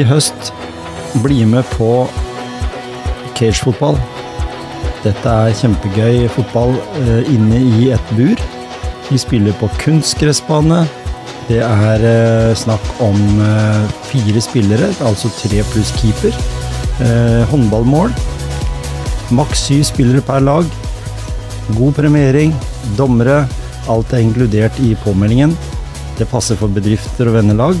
i høst, bli med på cagefotball. Dette er kjempegøy fotball eh, inne i et bur. Vi spiller på kunstgressbane. Det er eh, snakk om eh, fire spillere, altså tre pluss keeper. Eh, håndballmål. Maks syv spillere per lag. God premiering. Dommere. Alt er inkludert i påmeldingen. Det passer for bedrifter og vennelag.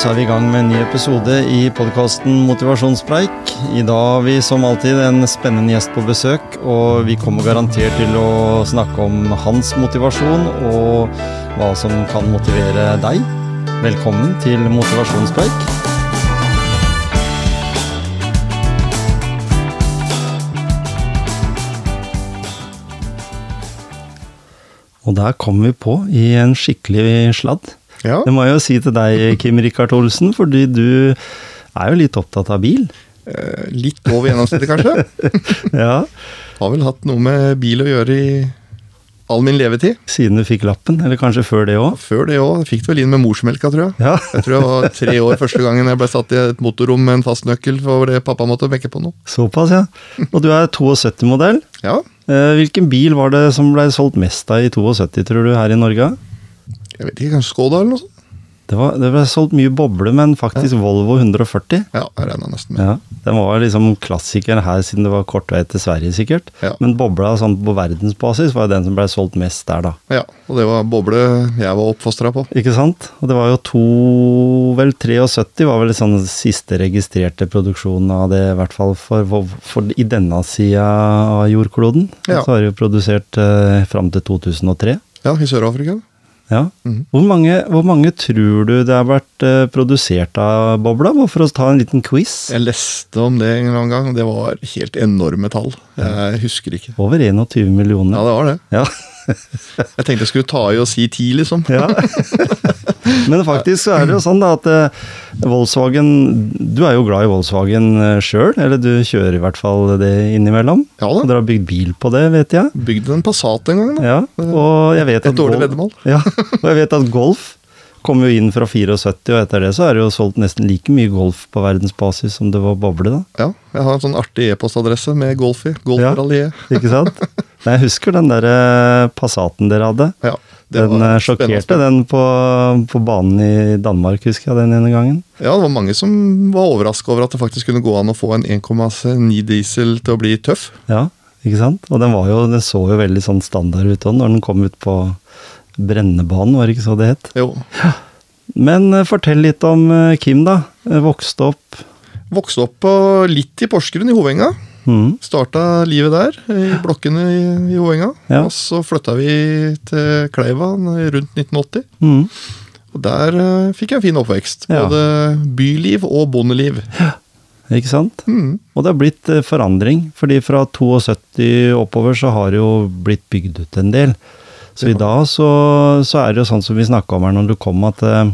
Så er vi i gang med en ny episode i podkasten Motivasjonspreik. I dag har vi som alltid en spennende gjest på besøk, og vi kommer garantert til å snakke om hans motivasjon og hva som kan motivere deg. Velkommen til Motivasjonspreik. Og der kom vi på i en skikkelig sladd. Ja, Det må jeg jo si til deg, Kim Rikard Olsen, fordi du er jo litt opptatt av bil. eh, litt over gjennomsnittet kanskje. Ja, Har vel hatt noe med bil å gjøre i all min levetid. Siden du fikk lappen, eller kanskje før det òg. Før det òg. Fikk det vel inn med morsmelka, tror jeg. Ja. Jeg tror jeg var tre år første gangen jeg ble satt i et motorrom med en fast nøkkel for det pappa måtte mekke på noe. Såpass, ja. Og du er 72-modell. Ja, Eh, Hvilken bil var det som ble solgt mest av i 72, tror du, her i Norge? Jeg vet ikke, kanskje Skoda eller noe sånt? Det, var, det ble solgt mye boble, men faktisk Volvo 140. Ja, jeg regna nesten med. Ja, Den var liksom klassikeren her siden det var kort vei til Sverige, sikkert. Ja. Men bobla sånn på verdensbasis var jo den som ble solgt mest der, da. Ja, og det var boble jeg var oppfostra på. Ikke sant? Og det var jo to Vel, 73 var vel sånn siste registrerte produksjon av det, i hvert fall for, for, for i denne sida av jordkloden. Ja. Så har det jo produsert eh, fram til 2003. Ja, i Sør-Afrika. Ja. Mm. Hvor, mange, hvor mange tror du det har vært eh, produsert av bobla? Bare for å ta en liten quiz. Jeg leste om det en eller annen gang, det var helt enorme tall. Jeg husker ikke. Over 21 millioner. Ja, det var det. Ja. Jeg tenkte jeg skulle ta i og si ti, liksom. Ja. Men faktisk så er det jo sånn da at eh, Volkswagen Du er jo glad i Volkswagen uh, sjøl, eller du kjører i hvert fall det innimellom. Ja Og da. dere har bygd bil på det, vet jeg. Bygde en Passat en gang, da. Ja, og jeg vet at Et dårlig Gol- veddemål. Ja, og jeg vet at Golf kom jo inn fra 74, og etter det så er det jo solgt nesten like mye Golf på verdensbasis som det var boble, da. Ja, jeg har en sånn artig e-postadresse med Golf i. Golf Ja. Ikke sant? Nei, jeg husker den der eh, Passaten dere hadde. Ja, Den eh, sjokkerte spennende. den på, på banen i Danmark, husker jeg den ene gangen. Ja, det var mange som var overraska over at det faktisk kunne gå an å få en 1,9 diesel til å bli tøff. Ja, ikke sant? Og den, var jo, den så jo veldig sånn standard ut òg når den kom ut på brennebanen, var det ikke så det het? Jo. Men eh, fortell litt om eh, Kim, da. Eh, Vokste opp Vokste opp litt i Porsgrunn, i Hovenga. mm, Starta livet der, i blokkene i, i Hovenga. Ja. Og så flytta vi til Kleiva rundt 1980. mm, Og der uh, fikk jeg en fin oppvekst. Ja. Både byliv og bondeliv. Ikke sant? Mm. Og det har blitt forandring, fordi fra 72 oppover så har det jo blitt bygd ut en del. Så i dag så, så er det jo sånn som vi snakka om her når du kom, at eh,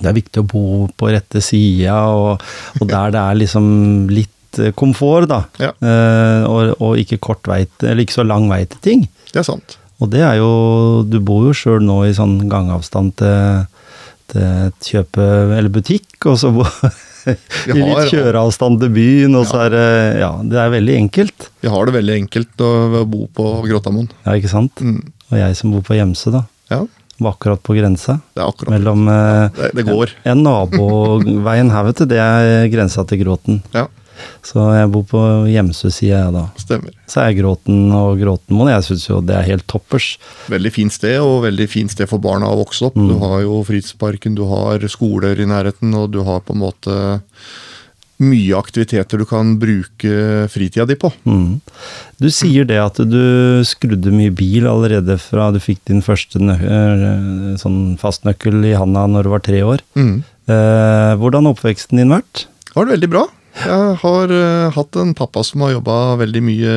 det er viktig å bo på rette sida, og, og der det er liksom litt eh, komfort, da. Ja. Eh, og, og ikke kort vei eller ikke så lang vei til ting. Det er sant. Og det er jo Du bor jo sjøl nå i sånn gangavstand til, til kjøpe eller butikk, og så bo, i litt kjøreavstand til byen, og så er det Ja, det er veldig enkelt. Vi har det veldig enkelt å bo på Grottamoen. Ja, ikke sant? Mm. Og jeg som bor på Gjemse, da. Ja, Var akkurat på grensa. det er akkurat Mellom eh, det. Det går. Ja, naboveien her, vet du, det er grensa til Gråten. Ja, Så jeg bor på Gjemsø-sida, jeg da. stemmer. Så er Gråten og Gråtenmoen. Jeg syns jo det er helt toppers. Veldig fint sted, og veldig fint sted for barna å vokse opp. Mm. Du har jo fritidsparken, du har skoler i nærheten, og du har på en måte mye aktiviteter du kan bruke fritida di på. Mm. Du sier det at du skrudde mye bil allerede fra du fikk din første eh, sånn fastnøkkel i handa når du var tre år. Mm. Eh, hvordan har oppveksten din vært? Det var veldig bra. Jeg har uh, hatt en pappa som har jobba veldig mye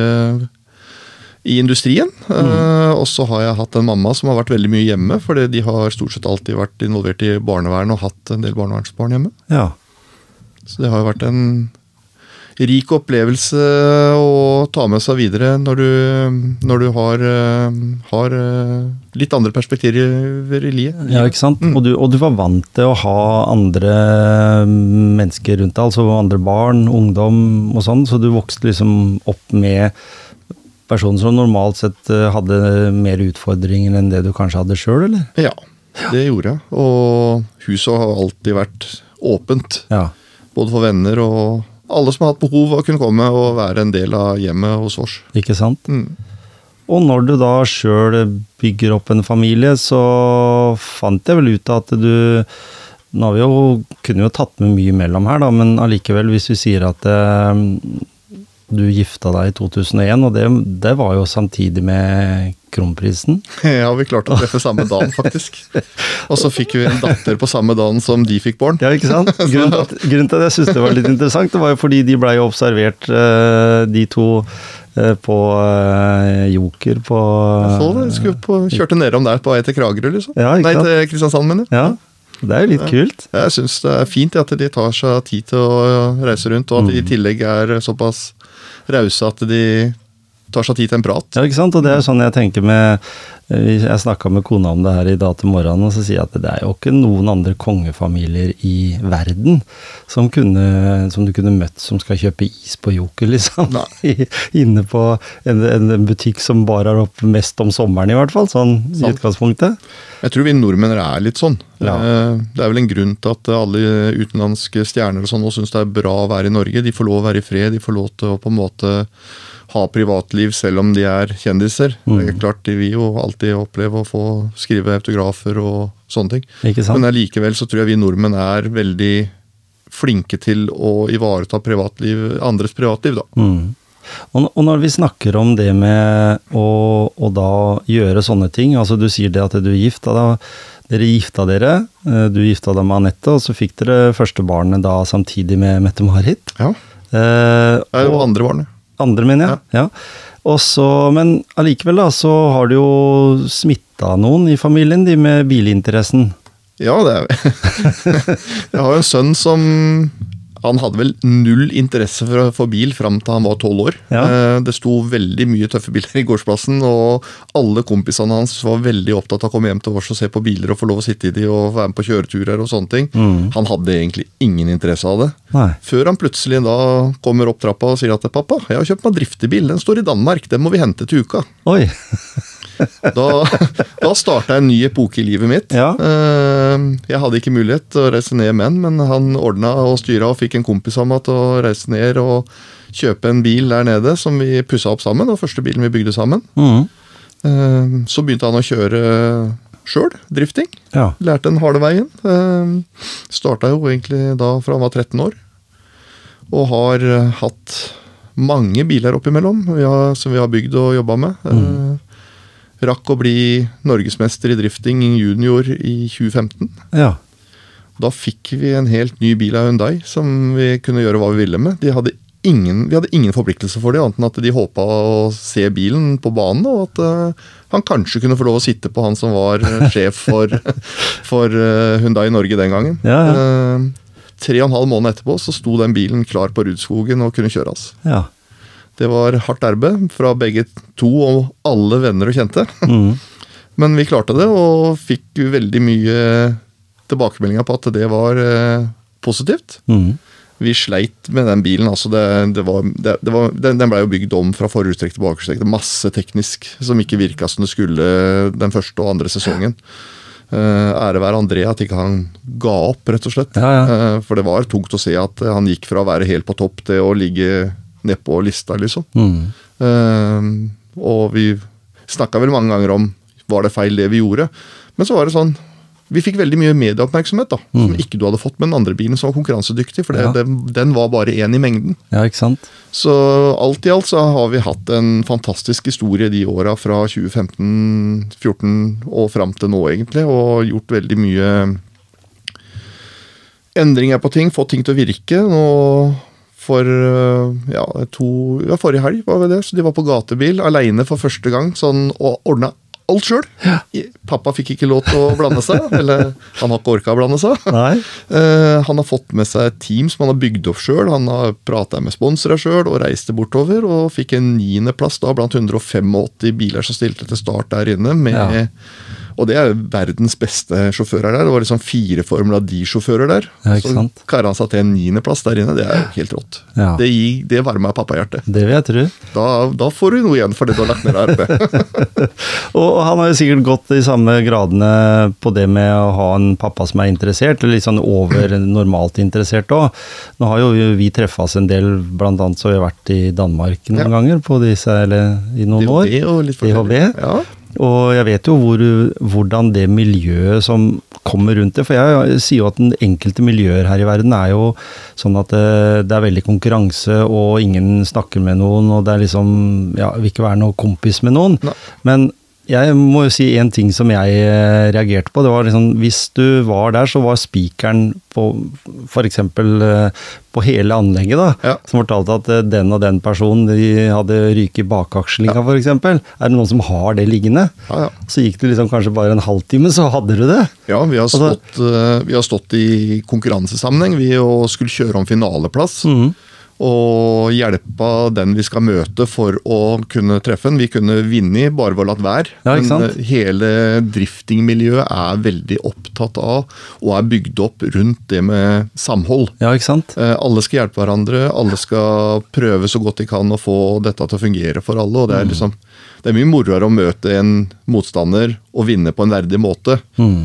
i industrien. Eh, og så har jeg hatt en mamma som har vært veldig mye hjemme, fordi de har stort sett alltid vært involvert i barnevern og hatt en del barnevernsbarn hjemme. Ja. Så det har jo vært en rik opplevelse å ta med seg videre når du, når du har, eh, har eh, litt andre perspektiver i livet. Ja, ikke sant? Og, du, og du var vant til å ha andre mennesker rundt deg, altså andre barn, ungdom og sånn, så du vokste liksom opp med personer som normalt sett eh, hadde mer utfordringer enn det du kanskje hadde sjøl, eller? Ja, det gjorde jeg. Og huset har alltid vært åpent. Ja. Både for venner og alle som har hatt behov av å kunne komme og være en del av hjemmet hos oss. Ikke sant? Mm. Og når du da sjøl bygger opp en familie, så fant jeg vel ut at du Nå har vi jo, kunne jo tatt med mye mellom her, da, men allikevel, hvis vi sier at eh, du gifta deg i 2001, og det, det var jo samtidig med kronprisen. Ja, vi klarte å treffe samme dagen, faktisk. Og så fikk vi en datter på samme dagen som de fikk barn. Ja, ikke sant? Grunnen til at, grunnen til at jeg syntes det var litt interessant, det var jo fordi de blei observert, eh, de to, eh, på eh, Joker på Så det, skulle på, kjørte nedom der på vei til Kragerø, liksom. Ja, ikke Nei, til Kristiansand, mener jeg. Ja, det er jo litt kult. Jeg syns det er fint at de tar seg tid til å reise rundt, og at de i tillegg er såpass rause at de tar seg tid til en prat. Ja, ikke sant? Og det er sånn jeg tenker med eh, Jeg snakka med kona om det her i dag til morgenen, og så sier jeg at det er jo ikke noen andre kongefamilier i verden som, kunne, som du kunne møtt som skal kjøpe is på Joker, liksom. Inne på en, en butikk som bare opp mest om sommeren, i hvert fall. Sånn i utgangspunktet. Jeg tror vi nordmenn er litt sånn. Ja. Eh, Det er vel en grunn til at alle utenlandske stjerner og sånn nå syns det er bra å være i Norge. De får lov å være i fred, de får lov til å på en måte ha privatliv selv om de er kjendiser. Det Mm. er klart, De vil jo alltid oppleve å få skrive autografer og sånne ting. Men allikevel så tror jeg vi nordmenn er veldig flinke til å ivareta privatliv, andres privatliv, da. Mm. Og, og når vi snakker om det med å, å da gjøre sånne ting, altså du sier det at du er gift, da, dere gifta dere, eh, du gifta deg med Anette, og så fikk dere første barnet da samtidig med Mette-Marit. Ja, Eh, Det er og- andre barnet. Andre, mener jeg. Ja. ja. Også, men allikevel da, så har du jo smitta noen i familien, de med bilinteressen. Ja, det er vi. Jeg har jo en sønn som Han hadde vel null interesse for, for bil fram til han var tolv år. Ja. Eh, Det sto veldig mye tøffe biler i gårdsplassen, og alle kompisene hans var veldig opptatt av å komme hjem til oss og se på biler og få lov å sitte i de og være med på kjøreturer og sånne ting. Mm. Han hadde egentlig ingen interesse av det. Nei. Før han plutselig da kommer opp trappa og sier at 'pappa, jeg har kjøpt meg driftebil, den står i Danmark, den må vi hente til uka'. Oi. Da, da starta en ny epoke i livet mitt. Ja. Eh, Jeg hadde ikke mulighet til å reise ned med han, men han ordna og styra og fikk en kompis av meg til å reise ned og kjøpe en bil der nede som vi pussa opp sammen. Og første bilen vi bygde sammen. Mm. Så begynte han å kjøre sjøl, drifting. Ja. Lærte den harde veien. Eh, Starta jo egentlig da fra han var 13 år. Og har hatt mange biler oppimellom som vi har bygd og jobba med. Eh, Rakk å bli norgesmester i drifting junior i 2015. ja. Da fikk vi en helt ny bil av Hyundai som vi kunne gjøre hva vi ville med. De hadde ingen, vi hadde ingen forpliktelse for det, annet enn at de håpa å se bilen på banen, og at eh, han kanskje kunne få lov å sitte på han som var eh, sjef for, for eh, Hyundai Norge den gangen. Ja, ja. Tre og en halv måned etterpå så sto den bilen klar på Rudskogen og kunne kjøres. ja. Det var hardt arbeid fra begge to og alle venner og kjente. Mm. Men vi klarte det, og fikk veldig mye tilbakemeldinger på at det var eh, positivt. Mm. Vi sleit med den bilen. altså det, det var, det, var, Den, den ble jo bygd om fra forhjulstrekk til bakhjulstrekk. Masse teknisk som ikke virka som det skulle den første og andre sesongen. Uh, ære være André at ikke han ga opp, rett og slett. Ja, ja. Uh, for det var tungt å se at han gikk fra å være helt på topp til å ligge nedpå lista, liksom. Mm. Uh, og vi snakka vel mange ganger om var det feil det vi gjorde. Men så var det sånn Vi fikk veldig mye medieoppmerksomhet da, som ikke du hadde fått med den andre bilen som var konkurransedyktig. For det, Ja. den, den var bare én i mengden. ja, ikke sant? Så alt i alt så har vi hatt en fantastisk historie de åra fra 2015-14 og fram til nå, egentlig. Og gjort veldig mye endringer på ting, fått ting til å virke. Nå for øh, ja, to, ja, forrige helg, var det det. Så de var på gatebil aleine for første gang sånn, og ordna alt sjøl. Pappa fikk ikke lov til å blande seg, eller han har ikke orka å blande seg. Nei. Uh, han har fått med seg et team som han har bygd opp sjøl. Han har prata med sponsere sjøl og reiste bortover. Og fikk en niendeplass blant 185 biler som stilte til start der inne. med Ja. Og det er jo verdens beste sjåfører der. Det var liksom fire Formel D-sjåfører der. Ja, så kara han seg til en niendeplass der inne. Det er jo helt rått. Ja. Det, gir, det varmer pappahjertet. Det vil jeg tro. Da, da får du noe igjen for det du har lagt ned av arbeid. Og han har jo sikkert gått i samme gradene på det med å ha en pappa som er interessert, eller litt sånn over normalt interessert òg. Nå har jo vi treffes en del, blant annet så har vi vært i Danmark noen Ja. ganger på disse, eller i noen år. DHB og litt. DHB. Ja. Og jeg vet jo hvor, hvordan det miljøet som kommer rundt det For jeg sier jo at den enkelte miljøer her i verden er jo sånn at det, det er veldig konkurranse, og ingen snakker med noen, og det er liksom Ja, vil ikke være noe kompis med noen. Ne. Men jeg må jo si en ting som jeg eh, reagerte på. Det var liksom Hvis du var der, så var spikeren på f.eks. på hele anlegget, da. Ja. Som fortalte at eh, den og den personen de hadde ryket i bakakslinga, for f.eks. Er det noen som har det liggende? Ja, ja. Så gikk det liksom kanskje bare en halvtime, så hadde du det. Ja, vi har, stått, altså, vi har stått i konkurransesammenheng vi og skulle kjøre om finaleplass. Mhm. Og hjelpa den vi skal møte for å kunne treffe den. Vi kunne vinne bare ved å latt være. Ja. Men eh, hele driftingmiljøet er veldig opptatt av og er bygd opp rundt det med samhold. Ja? Eh, Alle skal hjelpe hverandre, alle skal prøve så godt de kan å få dette til å fungere for alle. og Det er, liksom, det er mye moroere å møte en motstander og vinne på en verdig måte, mm.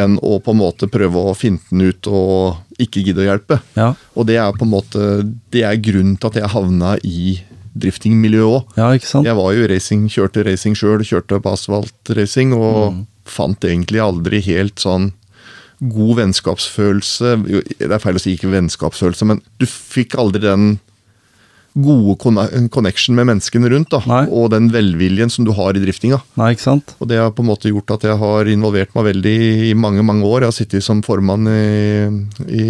enn å på en måte prøve å finte den ut og ikke gidde å hjelpe. Ja. Og det er på en måte, det er grunnen til at jeg havna i driftingmiljøet òg. ja, ikke sant? Jeg var jo racing, kjørte racing sjøl, kjørte på asfaltracing, og fant egentlig aldri helt sånn god vennskapsfølelse Det er feil å si ikke vennskapsfølelse, men du fikk aldri den gode connection med menneskene rundt, da, og den velviljen som du har i driftinga. Nei, ikke sant? Og det har på en måte gjort at jeg har involvert meg veldig i mange mange år. Jeg har sittet som formann i, i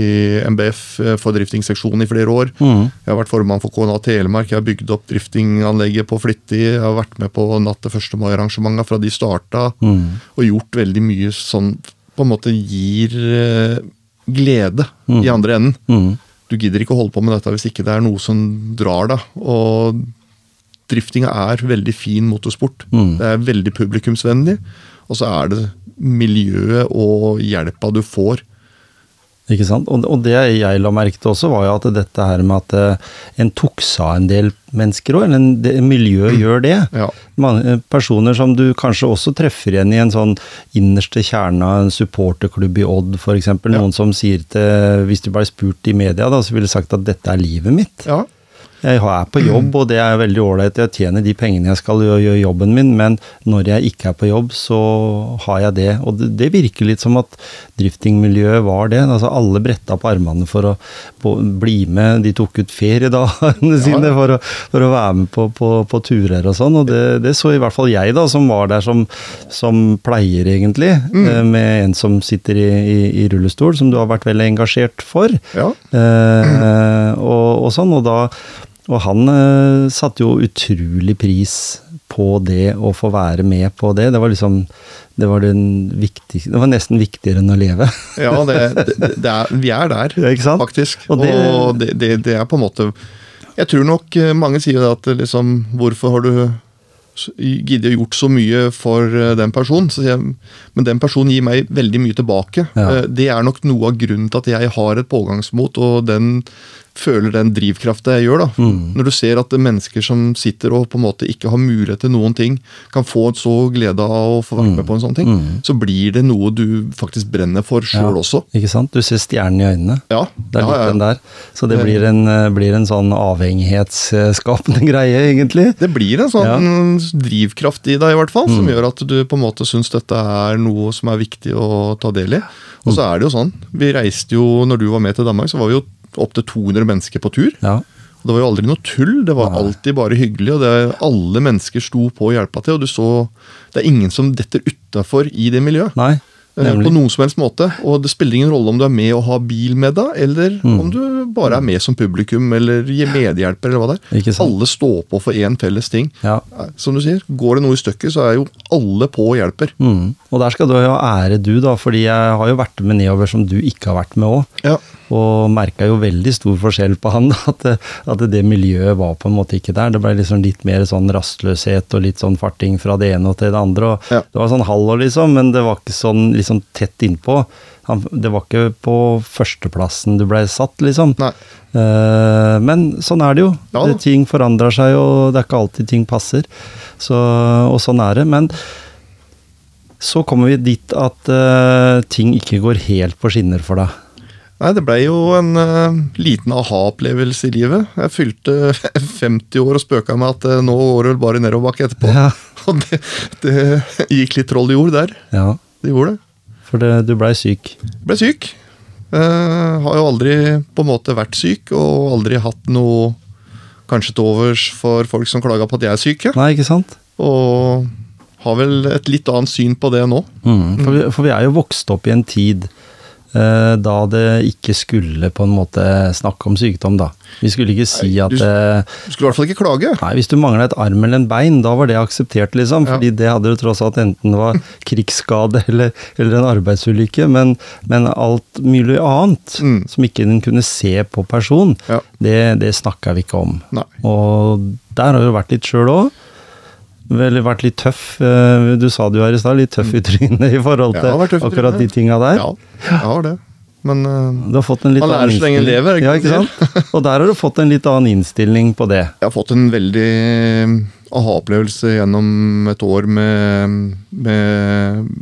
MBF for driftingseksjonen i flere år. Mm. Jeg har vært formann for KNA Telemark, jeg har bygd opp driftinganlegget på Flittig. Jeg har vært med på Natt til 1. mai-arrangementa fra de starta, mm. og gjort veldig mye som på en måte gir eh, glede Mm. i andre enden. Du gidder ikke å holde på med dette hvis ikke det er noe som drar deg. Og driftinga er veldig fin motorsport. Mm. Det er veldig publikumsvennlig. Og så er det miljøet og hjelpa du får. Ikke sant? Og, og det jeg la merke til også, var jo at dette her med at eh, en tok seg en del mennesker òg, eller en, det, miljøet gjør det. Ja. Man, personer som du kanskje også treffer igjen i en sånn innerste kjerne av en supporterklubb i Odd, f.eks. Ja. Noen som sier til Hvis du ble spurt i media, da, så ville sagt at dette er livet mitt. Ja, Jeg er på jobb, og det er veldig ålreit. Jeg tjener de pengene jeg skal gjøre, jobben min, men når jeg ikke er på jobb, så har jeg det. Og det, det virker litt som at driftingmiljøet var det. Altså Alle bretta på armene for å på, bli med. De tok ut feriedagene sine for, å- for å være med på, på, på turer og sånn. Og det, det så i hvert fall jeg, da, som var der som, som pleier, egentlig. Mm. Med en som sitter i, i, i rullestol, som du har vært veldig engasjert for. ja. Eh, og, og sånn, og da Og han eh, satte jo utrolig pris på det å få være med på det. Det var liksom Det var, den viktigste, det var nesten viktigere enn å leve. ja det, det, er, vi er der, sant? faktisk. Og Og, det- det, det, det er på en måte Jeg tror nok eh, mange sier at liksom Hvorfor har du giddet giddet gjort så mye for eh, den personen? Jeg, men den personen gir meg veldig mye tilbake. Ja. Eh, Det er nok noe av grunnen til at jeg har et pågangsmot, og den føler den drivkrafta jeg gjør. da. Mm. Når du ser at er mennesker som sitter og på en måte ikke har mulighet til noen ting, kan få så glede av å få være med på en sånn ting, Mm. så blir det noe du faktisk brenner for sjøl Ja. også. Ikke sant? Du ser stjernen i øynene. Ja, Det er litt ja. den der. Så det blir en, eh, blir en sånn avhengighetsskapende greie, egentlig. Det blir en sånn drivkraft i deg, i hvert fall, som gjør at du på en måte syns dette er noe som er viktig å ta del i. Og så er det jo sånn, vi reiste jo, når du var med til Danmark, så var vi jo opptil 200 mennesker på tur. Ja. Det var jo aldri noe tull, det var Nei. alltid bare hyggelig. og det, Alle mennesker sto på og hjelpa til, og du så Det er ingen som detter utafor i det miljøet. Nei. Eh, Nemlig. På noen som helst måte. Og det spiller ingen rolle om du er med og har bil med deg, eller Mm. om du bare er med som publikum eller gir medhjelper, eller hva det er. Alle står på for én felles ting. Ja. Eh, Som du sier, går det noe i stykket, så er jo alle på og hjelper. Mm. Og der skal du ha ære, du, da, fordi jeg har jo vært med nedover som du ikke har vært med òg. Ja. Og merka jo veldig stor forskjell på han, at, at det miljøet var på en måte ikke der. Det ble liksom litt mer sånn rastløshet og litt sånn farting fra det ene og til det andre. og Ja. Det var sånn hallo, liksom, men det var ikke sånn liksom tett innpå. Han, det var ikke på førsteplassen du blei satt, liksom. Nei. Eh, men sånn er det jo. Ja. Det, ting forandrer seg, og det er ikke alltid ting passer. Så, og sånn er det. Men så kommer vi dit at uh, ting ikke går helt på skinner for deg. Nei, det blei jo en uh, liten aha-opplevelse i livet. Jeg fylte 50 år og spøka med at uh, nå går det vel bare nedoverbakke etterpå. Ja. Og det, det gikk litt troll i jord der. ja. Det gjorde det. For det, du blei syk. Ble syk. Uh, har jo aldri på en måte vært syk, og aldri hatt noe kanskje til overs for folk som klaga på at jeg er syk. Ja. Nei, ikke sant? Og har vel et litt annet syn på det nå. Mm. For, vi, for vi er jo vokst opp i en tid da det ikke skulle på en måte snakke om sykdom, da. Vi skulle ikke si Nei, at du- eh, Du skulle i hvert fall ikke klage. Nei, hvis du mangla et arm eller en bein, da var det akseptert, liksom. Ja. Fordi det hadde jo tross alt enten var krigsskade eller, eller en arbeidsulykke. Men, men alt mulig annet Mm. som ikke en kunne se på person, Ja. det, det snakka vi ikke om. Nei. Og der har du vært litt sjøl òg. Vel vært litt tøff. eh, Du sa det jo her i stad, litt tøff i trynet i forhold til i akkurat de tinga der. Ja, jeg har det. Men uh, Du har fått en litt Man lærer så lenge en lever, ikke Ja, ikke sant? Og der har du fått en litt annen innstilling på det. jeg har fått en veldig aha-opplevelse gjennom et år med, med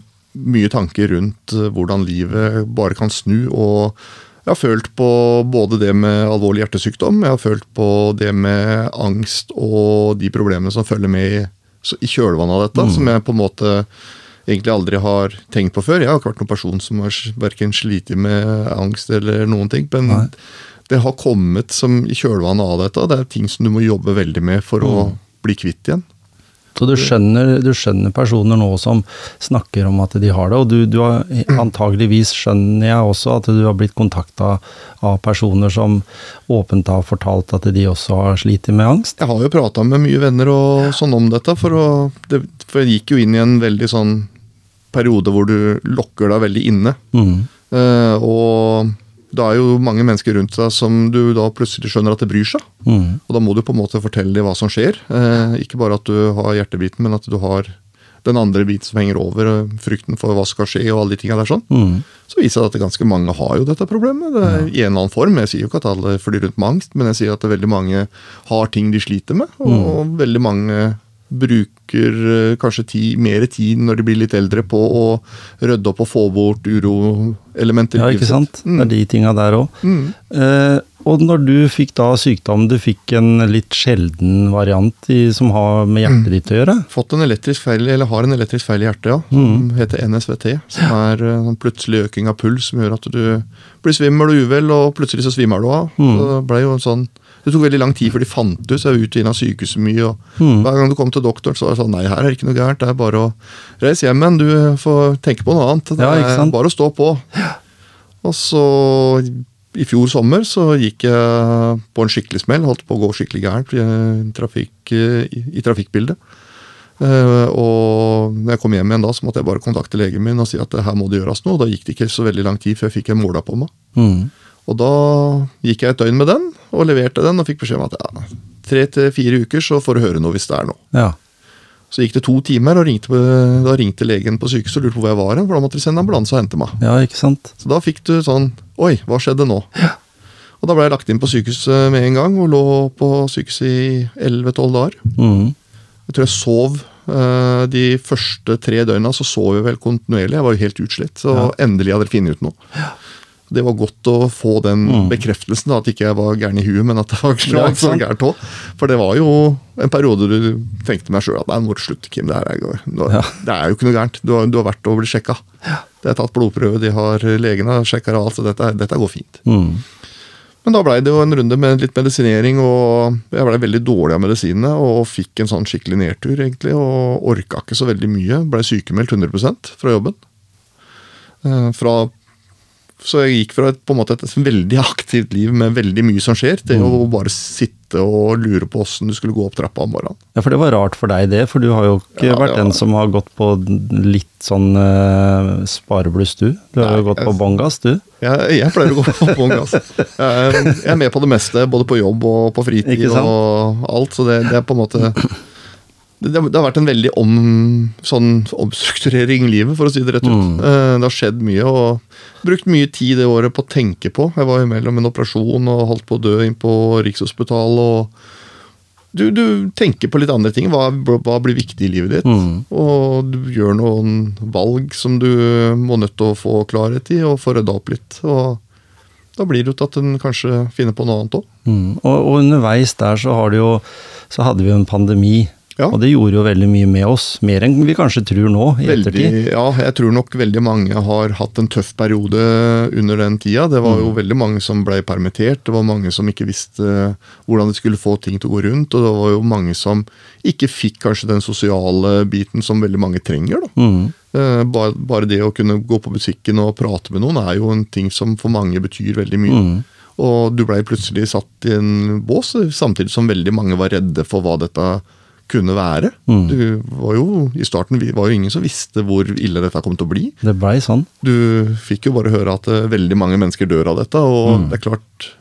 mye tanker rundt eh, hvordan livet bare kan snu. og jeg har følt på både det med alvorlig hjertesykdom, jeg har følt på det med angst og de problemene som følger med i, kjølvannet av dette, som jeg på en måte egentlig aldri har tenkt på før. Jeg har ikke vært noen person som har verken slitt med angst eller noen ting. Men Nei. det har kommet som i kjølvannet av dette. Det er ting som du må jobbe veldig med for å bli kvitt igjen. Så du skjønner, du skjønner personer nå som snakker om at de har det, og du, du har antageligvis skjønner jeg også at du har blitt kontakta av personer som åpent har fortalt at de også har slitt med angst. Jeg har jo prata med mye venner og sånn om dette, for, å, det, for jeg gikk jo inn i en veldig sånn periode hvor du lokker deg veldig inne. Mm. Uh, og det er jo mange mennesker rundt deg som du da plutselig skjønner at det bryr seg. Mm. Og da må du på en måte fortelle dem hva som skjer. Eh, ikke bare at du har hjertebiten, men at du har den andre biten som henger over, eh, frykten for hva som skal skje og alle de tinga der sånn. Mm. Så viser det at ganske mange har jo dette problemet. Det er I en eller annen form. Jeg sier jo ikke at alle flyr rundt med angst, men jeg sier at veldig mange har ting de sliter med. Og veldig mange bruker eh, kanskje ti, mer tid når de blir litt eldre på å rydde opp og få bort uroelementer. Ja, ikke sant. sant? Det er de tinga der òg. Mm. Eh, og når du fikk da sykdom, du fikk en litt sjelden variant i, som har med hjertet ditt å gjøre? Fått en elektrisk feil, eller har en elektrisk feil i hjertet, ja. Som heter NSVT. Som er eh, en plutselig øking av puls som gjør at du blir svimmel og uvel, og plutselig så svimmer du av. Mm. Det ble jo en sånn det tok veldig lang tid før de fant ut, så jeg var ute og inn av sykehuset mye. og Hver gang du kom til doktoren, så var det sånn Nei, her er det ikke noe gærent. Det er bare å reise hjem igjen. Du får tenke på noe annet. Det er ja, bare å stå på. Og så i fjor sommer så gikk jeg på en skikkelig smell. Holdt på å gå skikkelig gærent i, trafikk, i, i trafikkbildet. Uh, og når jeg kom hjem igjen da, så måtte jeg bare kontakte legen min og si at her må det gjøres noe. Da gikk det ikke så veldig lang tid før jeg fikk en måla på meg. Mm. Og da gikk jeg et døgn med den, og leverte den, og fikk beskjed om at ja, tre til fire uker så får du høre noe hvis det er noe. Ja. Så gikk det to timer, og ringte, da ringte legen på sykehuset og lurte på hvor jeg var for da måtte de sende ambulanse og hente meg. ja, ikke sant? Så da fikk du sånn Oi, hva skjedde nå? Og da ble jeg lagt inn på sykehuset med en gang, og lå på sykehuset i 11-12 dager. Mm. Jeg tror jeg sov eh, de første tre døgna, så sov jeg vel kontinuerlig. Jeg var jo helt utslitt, så Ja. endelig hadde jeg funnet ut noe. Det var godt å få den bekreftelsen, da, at ikke jeg var gæren i huet, men at det var Mm. Ja, så gærent òg. For det var jo en periode du tenkte meg sjøl at nei, nå må du slutte, Kim. Det, er, nå, Ja. det er jo ikke noe gærent. Du har, du har vært og blitt sjekka. Det er tatt blodprøve, de har legene har sjekka alt, så dette, dette går fint. Mm. Men da blei det jo en runde med litt medisinering, og jeg blei veldig dårlig av medisinene. Og fikk en sånn skikkelig nedtur, egentlig, og orka ikke så veldig mye. Blei sykemeldt 100% fra jobben. Eh, Fra, så jeg gikk fra et, på en måte et veldig aktivt liv med veldig mye som skjer, til å bare sitte og lure på åssen du skulle gå opp trappa om morgenen. Ja, for det var rart for deg det, for du har jo ikke Ja, vært ja. den som har gått på litt sånn uh, sparebluss, du. Du har Nei, jo gått jeg- på bånn gass, du. Jeg, jeg pleier å gå på bånn gass. Jeg, jeg er med på det meste, både på jobb og på fritid og alt. Så det, det er på en måte det, det har vært en veldig om, sånn omstrukturering i livet, for å si det rett ut. Mm. Eh, Det har skjedd mye, og brukt mye tid det året på å tenke på. Jeg var imellom mellom en operasjon og holdt på å dø inn på Rikshospitalet. og du, du tenker på litt andre ting. Hva, hva blir viktig i livet ditt? Mm. Og du gjør noen valg som du må nødt til å få klarhet i, og få rydda opp litt. Og da blir det jo til at en kanskje finner på noe annet òg. Mm. Og, og underveis der så, jo, så hadde vi jo en pandemi. Ja. Og det gjorde jo veldig mye med oss. Mer enn vi kanskje tror nå, i Veldig, ettertid. ja, jeg tror nok veldig mange har hatt en tøff periode under den tida. Det var jo veldig mange som ble permittert, det var mange som ikke visste hvordan de skulle få ting til å gå rundt, og det var jo mange som ikke fikk kanskje den sosiale biten som veldig mange trenger. da. Mm. Eh, Bare, bare det å kunne gå på butikken og prate med noen er jo en ting som for mange betyr veldig mye. Mm. Og du blei plutselig satt i en bås, samtidig som veldig mange var redde for hva dette kunne være. Mm. Du var jo, I starten var jo ingen som visste hvor ille dette kom til å bli. Det ble sånn. Du fikk jo bare høre at eh, veldig mange mennesker dør av dette, og Mm. det er klart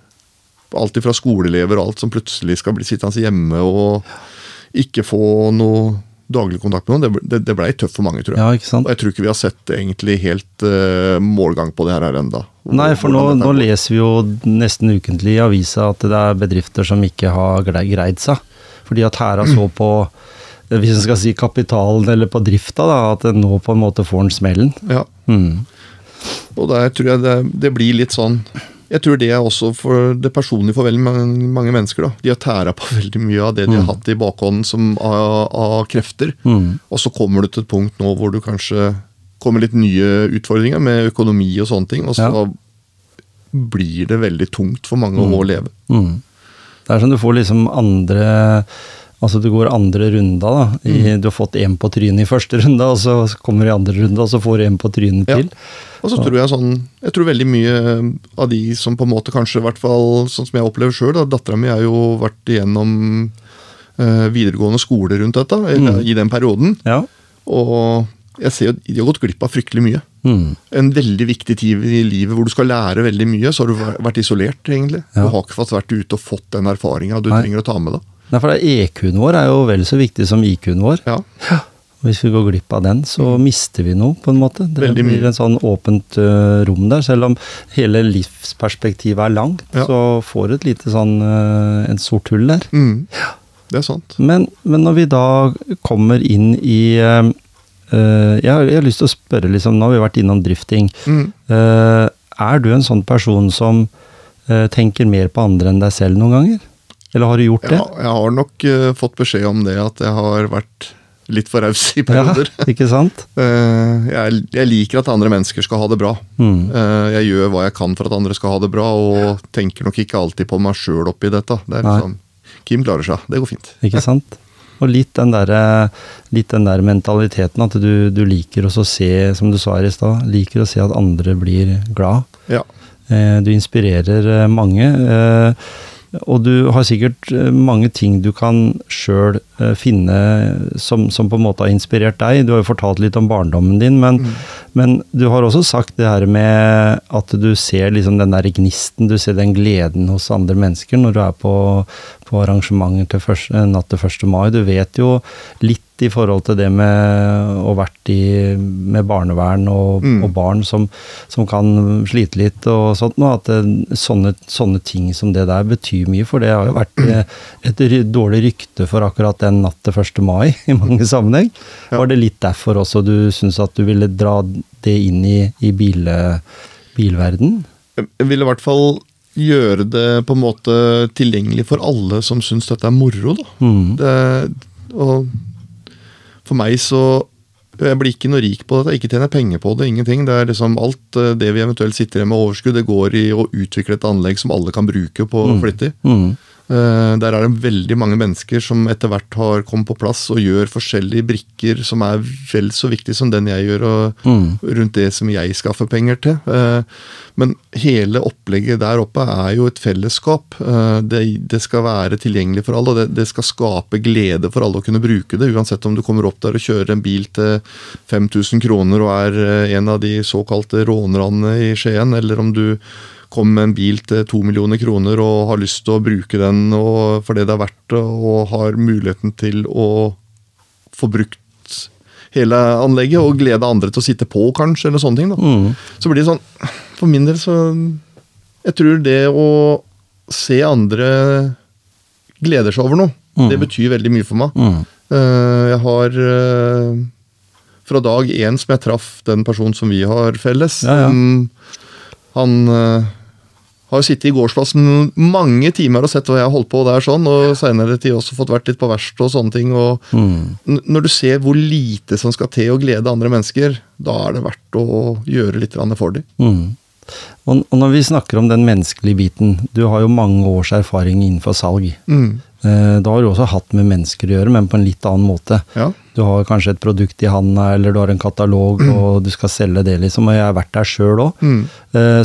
Alt fra skoleelever og alt som plutselig skal bli sittende hjemme og ikke få noe daglig kontakt med noen, det, det, blei tøft for mange, tror jeg. Ja, ikke sant. Og jeg tror ikke vi har sett egentlig helt uh, målgang på det her enda. Nei, for nå, nå leser vi jo nesten ukentlig i avisa at det er bedrifter som ikke har greid seg. Fordi at er så på eh, hvis en skal si kapitalen eller på drifta, da, at en nå på en måte får en smellen. Ja, Mm. og der tror jeg det, det blir litt sånn Jeg tror det er også for det personlige for veldig mange, mange mennesker. da. De har tæra på veldig mye av det de har hatt i bakhånden som av, av krefter. Mm. Og så kommer du til et punkt nå hvor du kanskje kommer litt nye utfordringer med økonomi og sånne ting, og så Ja. blir det veldig tungt for mange å leve. Mm. Det er som du får liksom andre Altså du går andre runda, da. I, Mm. Du har fått én på trynet i første runde, og så kommer du i andre runde, og så får du en på trynet til. Ja. Og så tror jeg sånn Jeg tror veldig mye av de som på en måte kanskje, i hvert fall sånn som jeg opplever sjøl Dattera mi har jo vært igjennom øh, videregående skole rundt dette eller, i den perioden. Ja. Og jeg ser jo de har gått glipp av fryktelig mye. Mm. En veldig viktig tid i livet hvor du skal lære veldig mye, så har du vært isolert, egentlig. Ja. Du har ikke fått vært ute og fått den erfaringa du Nei. trenger å ta med deg. Nei, for EQ-en vår er jo vel så viktig som IQ-en vår. Ja. Hvis vi går glipp av den, så mister vi noe, på en måte. Det Veldig mye. blir en sånn åpent uh, rom der. Selv om hele livsperspektivet er langt, Ja. så får du et lite sånn uh, en sort hull der. Mm. Det er sant. Men, men når vi da kommer inn i ø, ø, jeg, har, jeg har lyst til å spørre, liksom, nå har vi vært innom drifting. Mm. Uh, er du en sånn person som uh, tenker mer på andre enn deg selv noen ganger? Eller har du gjort det? Ja, jeg har nok fått beskjed om det, at jeg har vært litt for raus i perioder. Ja, ikke sant? Jeg, jeg liker at andre mennesker skal ha det bra. Mm. Jeg gjør hva jeg kan for at andre skal ha det bra, og tenker nok ikke alltid på meg sjøl oppi dette. Det er liksom, Kim klarer seg, det går fint. Ikke sant? Og litt den der, litt den der mentaliteten at du, du liker å se, som du sa her i stad, liker å se at andre blir glad. Ja. Eh, Du inspirerer eh, mange. Eh, Og du har sikkert eh, mange ting du kan sjøl finne som, som på en måte har inspirert deg. Du har jo fortalt litt om barndommen din, men, men du har også sagt det her med at du ser liksom den der gnisten, du ser den gleden hos andre mennesker når du er på, på arrangementer til første, natt til 1. mai. Du vet jo litt i forhold til det med å vært i, med barnevern og, Mm. og barn som, som kan slite litt og sånt noe, at det, sånne, sånne ting som det der betyr mye, for det har jo vært eh, et dårlig rykte for akkurat den natt til 1. mai i mange sammenheng. Ja. Var det litt derfor også du syns at du ville dra det inn i, i bil, bilverden? Jeg ville i hvert fall gjøre det på en måte tilgjengelig for alle som syns dette er moro. da. Mm. Det, og for meg så Jeg blir ikke noe rik på dette, ikke tjener penger på det, ingenting. Det er liksom Alt eh, det vi eventuelt sitter igjen med overskudd, det går i å utvikle et anlegg som alle kan bruke på Mm. Flittig. Mm. Eh, der er det veldig mange mennesker som etter hvert har kommet på plass og gjør forskjellige brikker som er vel så viktige som den jeg gjør, og Mm. rundt det som jeg skaffer penger til. Eh, Men hele opplegget der oppe er jo et fellesskap. Eh, Det, det skal være tilgjengelig for alle, og det, det skal skape glede for alle å kunne bruke det. Uansett om du kommer opp der og kjører en bil til 5000 kroner og er en av de såkalte rånerne i Skien, eller om du kommer med en bil til to millioner kroner og har lyst til å bruke den og, for det det er verdt, og har muligheten til å få brukt hele anlegget og glede andre til å sitte på, kanskje, eller sånne ting. da. Mm. Så blir det sånn For min del så Jeg tror det å se andre gleder seg over noe, Mm. det betyr veldig mye for meg. Mm. Eh, Jeg har eh, fra dag én som jeg traff den personen som vi har felles Ja, ja. Han eh, har jo sittet i gårdsplassen mange timer og sett hva jeg har holdt på der, sånn, og senere tid også fått vært litt på verksted og sånne ting. og Mm. Når du ser hvor lite som skal til å glede andre mennesker, da er det verdt å gjøre litt for dem. Mm. Og, og når vi snakker om den menneskelige biten, du har jo mange års erfaring innenfor salg. Mm. Eh, Da har du også hatt med mennesker å gjøre, men på en litt annen måte. Ja. Du har kanskje et produkt i handa, eller du har en katalog, og du skal selge det, liksom. Og jeg har vært der sjøl òg. Mm.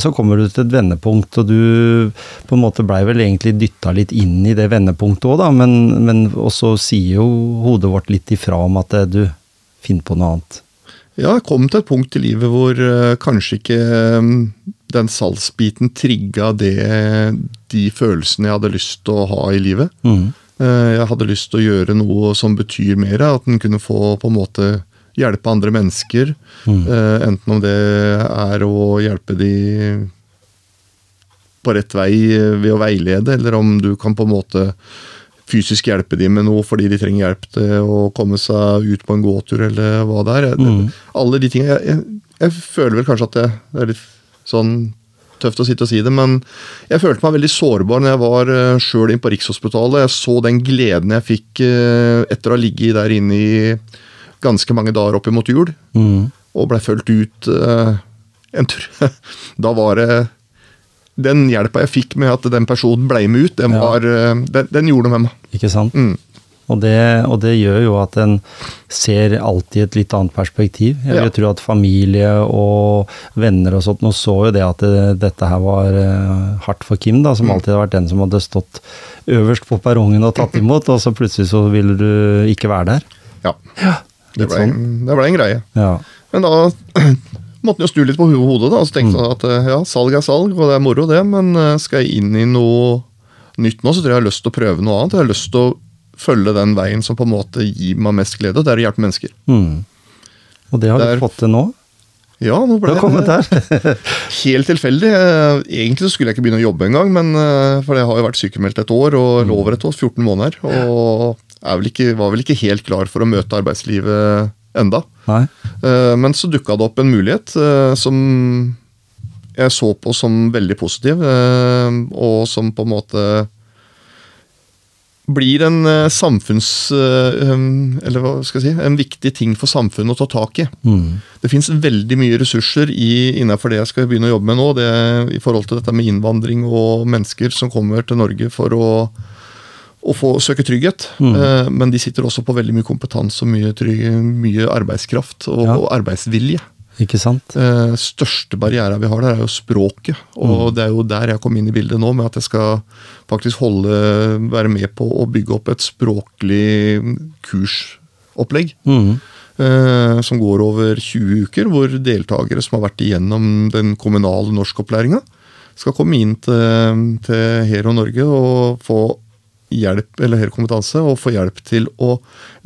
Så kommer du til et vendepunkt, og du på en måte blei vel egentlig dytta litt inn i det vendepunktet òg, da. Men, men også sier jo hodet vårt litt ifra om at eh, du, finn på noe annet. Ja, jeg kom til et punkt i livet hvor eh, kanskje ikke eh, den salgsbiten trigga det, de følelsene jeg hadde lyst til å ha i livet. Mm. Eh, jeg hadde lyst til å gjøre noe som betyr mer, at en kunne få på en måte hjelpe andre mennesker. Mm. Eh, enten om det er å hjelpe de på rett vei eh, ved å veilede, eller om du kan på en måte fysisk hjelpe de med noe fordi de trenger hjelp til å komme seg ut på en gåtur, eller hva det er. Mm. Alle de tingene jeg, jeg, jeg føler vel kanskje at det, det er litt sånn tøft å sitte og si det, men jeg følte meg veldig sårbar når jeg var uh, sjøl inn på Rikshospitalet. Jeg så den gleden jeg fikk eh, etter å ha ligget der inne i ganske mange dager opp mot jul, Mm. og blei fulgt ut eh, en tur. Da var det Den hjelpa jeg fikk med at den personen blei med ut, den, var, eh, den, den gjorde noe med meg. Ikke sant? Mm. Og det, og det gjør jo at en ser alltid et litt annet perspektiv. Jeg vil Ja. tro at familie og venner og sånt, nå så jo det at det, dette her var eh, hardt for Kim, da, som Mm. alltid har vært den som hadde stått øverst på perrongen og tatt imot, og så plutselig så ville du ikke være der. Ja. Det ble, sånn. det ble en greie. Ja. Men da måtte en jo snu litt på hodet, da, og så tenkte jeg at eh, ja, salg er salg, og det er moro, det, men eh, skal jeg inn i noe nytt nå, så tror jeg jeg har lyst til å prøve noe annet. Jeg har lyst til å følge den veien som på en måte gir meg mest glede, og det er å hjelpe mennesker. Mm. Og det har Der- du fått til nå? Ja, nå ble har kommet der. Helt tilfeldig. Eh, Egentlig så skulle jeg ikke begynne å jobbe engang, eh, for jeg har jo vært sykemeldt et år og lå over et år, 14 måneder. Og er vel ikke, var vel ikke helt klar for å møte arbeidslivet enda. Nei? Eh, Men så dukka det opp en mulighet som jeg så på som veldig positiv, og som på en måte blir en eh, samfunns... eh, Eller hva skal jeg si? En viktig ting for samfunnet å ta tak i. Mm. Det fins veldig mye ressurser i, innenfor det jeg skal begynne å jobbe med nå. Det, I forhold til dette med innvandring og mennesker som kommer til Norge for å, å få søke trygghet. Mm. Eh, men de sitter også på veldig mye kompetanse og mye, trygg, mye arbeidskraft og, Ja. og arbeidsvilje. Ikke sant? Eh, største barriera vi har der, er jo språket. Og Mm. det er jo der jeg kom inn i bildet nå, med at jeg skal faktisk holde, være med på å bygge opp et språklig kursopplegg. Mm. Eh, som går over 20 uker, hvor deltakere som har vært igjennom den kommunale norskopplæringa, skal komme inn til, til Hero Norge og få hjelp, eller høyere kompetanse, og få hjelp til å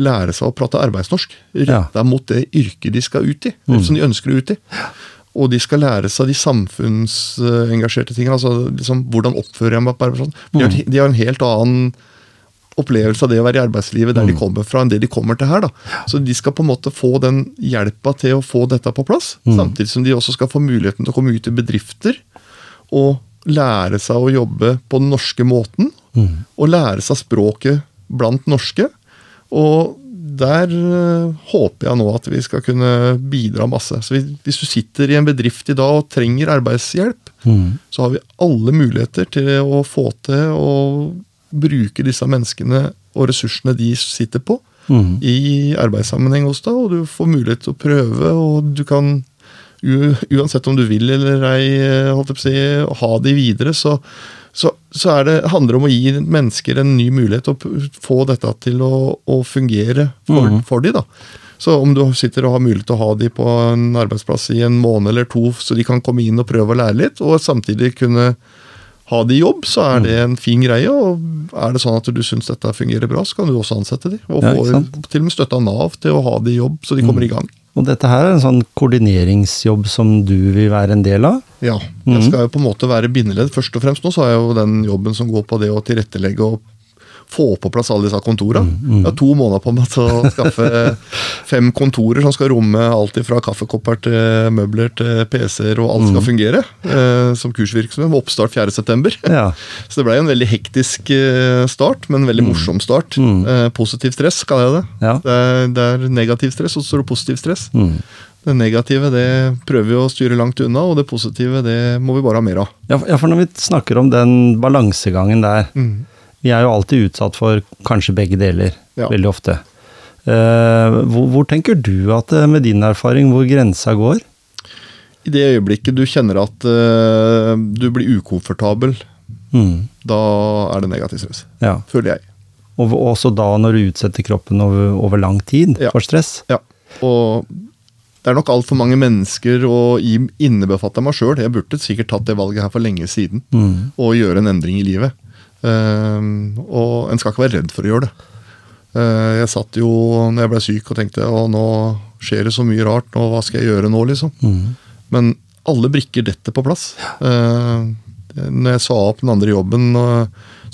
lære seg å prate arbeidsnorsk. Retta mot det yrket de skal ut i, eller som de ønsker å ut i. Og de skal lære seg de samfunnsengasjerte tingene. altså liksom, Hvordan oppfører jeg meg på arbeidsplassen? De, har- de har en helt annen opplevelse av det å være i arbeidslivet der de kommer fra, enn det de kommer til her. da. Så de skal på en måte få den hjelpa til å få dette på plass, samtidig som de også skal få muligheten til å komme ut i bedrifter og lære seg å jobbe på den norske måten. Og lære seg språket blant norske. Og der øh, håper jeg nå at vi skal kunne bidra masse. Så hvis, du sitter i en bedrift i dag og trenger arbeidshjelp, Mm. så har vi alle muligheter til å få til å bruke disse menneskene og ressursene de sitter på, Mm. i arbeidssammenheng hos deg, og du får mulighet til å prøve, og du kan u- uansett om du vil eller ei, eh, holdt jeg på å si, ha de videre, så, så, så er det, handler det om å gi mennesker en ny mulighet til å få dette til å, å fungere for, mm. for de da. Så om du sitter og har mulighet til å ha de på en arbeidsplass i en måned eller to, så de kan komme inn og prøve å lære litt, og samtidig kunne ha de i jobb, så er det en fin greie. og Er det sånn at du syns dette fungerer bra, så kan du også ansette de. Og få til og med støtte av Nav til å ha de i jobb, så de kommer i gang. Og dette her er en sånn koordineringsjobb som du vil være en del av? Ja, jeg skal jo på en måte være bindeledd. Først og fremst nå så har jeg jo den jobben som går på det å tilrettelegge og få på plass alle disse kontorene. Jeg har to måneder på meg til å skaffe fem kontorer som skal romme alt fra kaffekopper til møbler til PC-er, og alt skal fungere. Eh, som kursvirksomhet med oppstart 4.9. Ja. Så det ble en veldig hektisk eh, start, men en veldig morsom start. Eh, positiv stress, kaller jeg det. Ja. Det, er, det er negativ stress, og så står det positiv stress. Mm. Det negative det prøver vi å styre langt unna, og det positive det må vi bare ha mer av. Ja, for- når vi snakker om den balansegangen der Vi er jo alltid utsatt for kanskje begge deler, Ja. veldig ofte. Eh, hvor, hvor tenker du at, eh, med din erfaring, hvor grensa går? I det øyeblikket du kjenner at uh, du blir ukomfortabel, Mm. da er det negativ stress. Ja. Føler jeg. Og og også da når du utsetter kroppen over, over lang tid Ja. for stress? Ja. Og det er nok altfor mange mennesker, og innebefatte meg sjøl. Jeg burde sikkert tatt det valget her for lenge siden. Mm. Og gjøre en endring i livet. Ehm, og en skal ikke være redd for å gjøre det. Eh, jeg satt jo når jeg ble syk og tenkte å nå skjer det så mye rart, nå, hva skal jeg gjøre nå, liksom? Mm. Men alle brikker detter på plass. Eh, når jeg sa opp den andre jobben,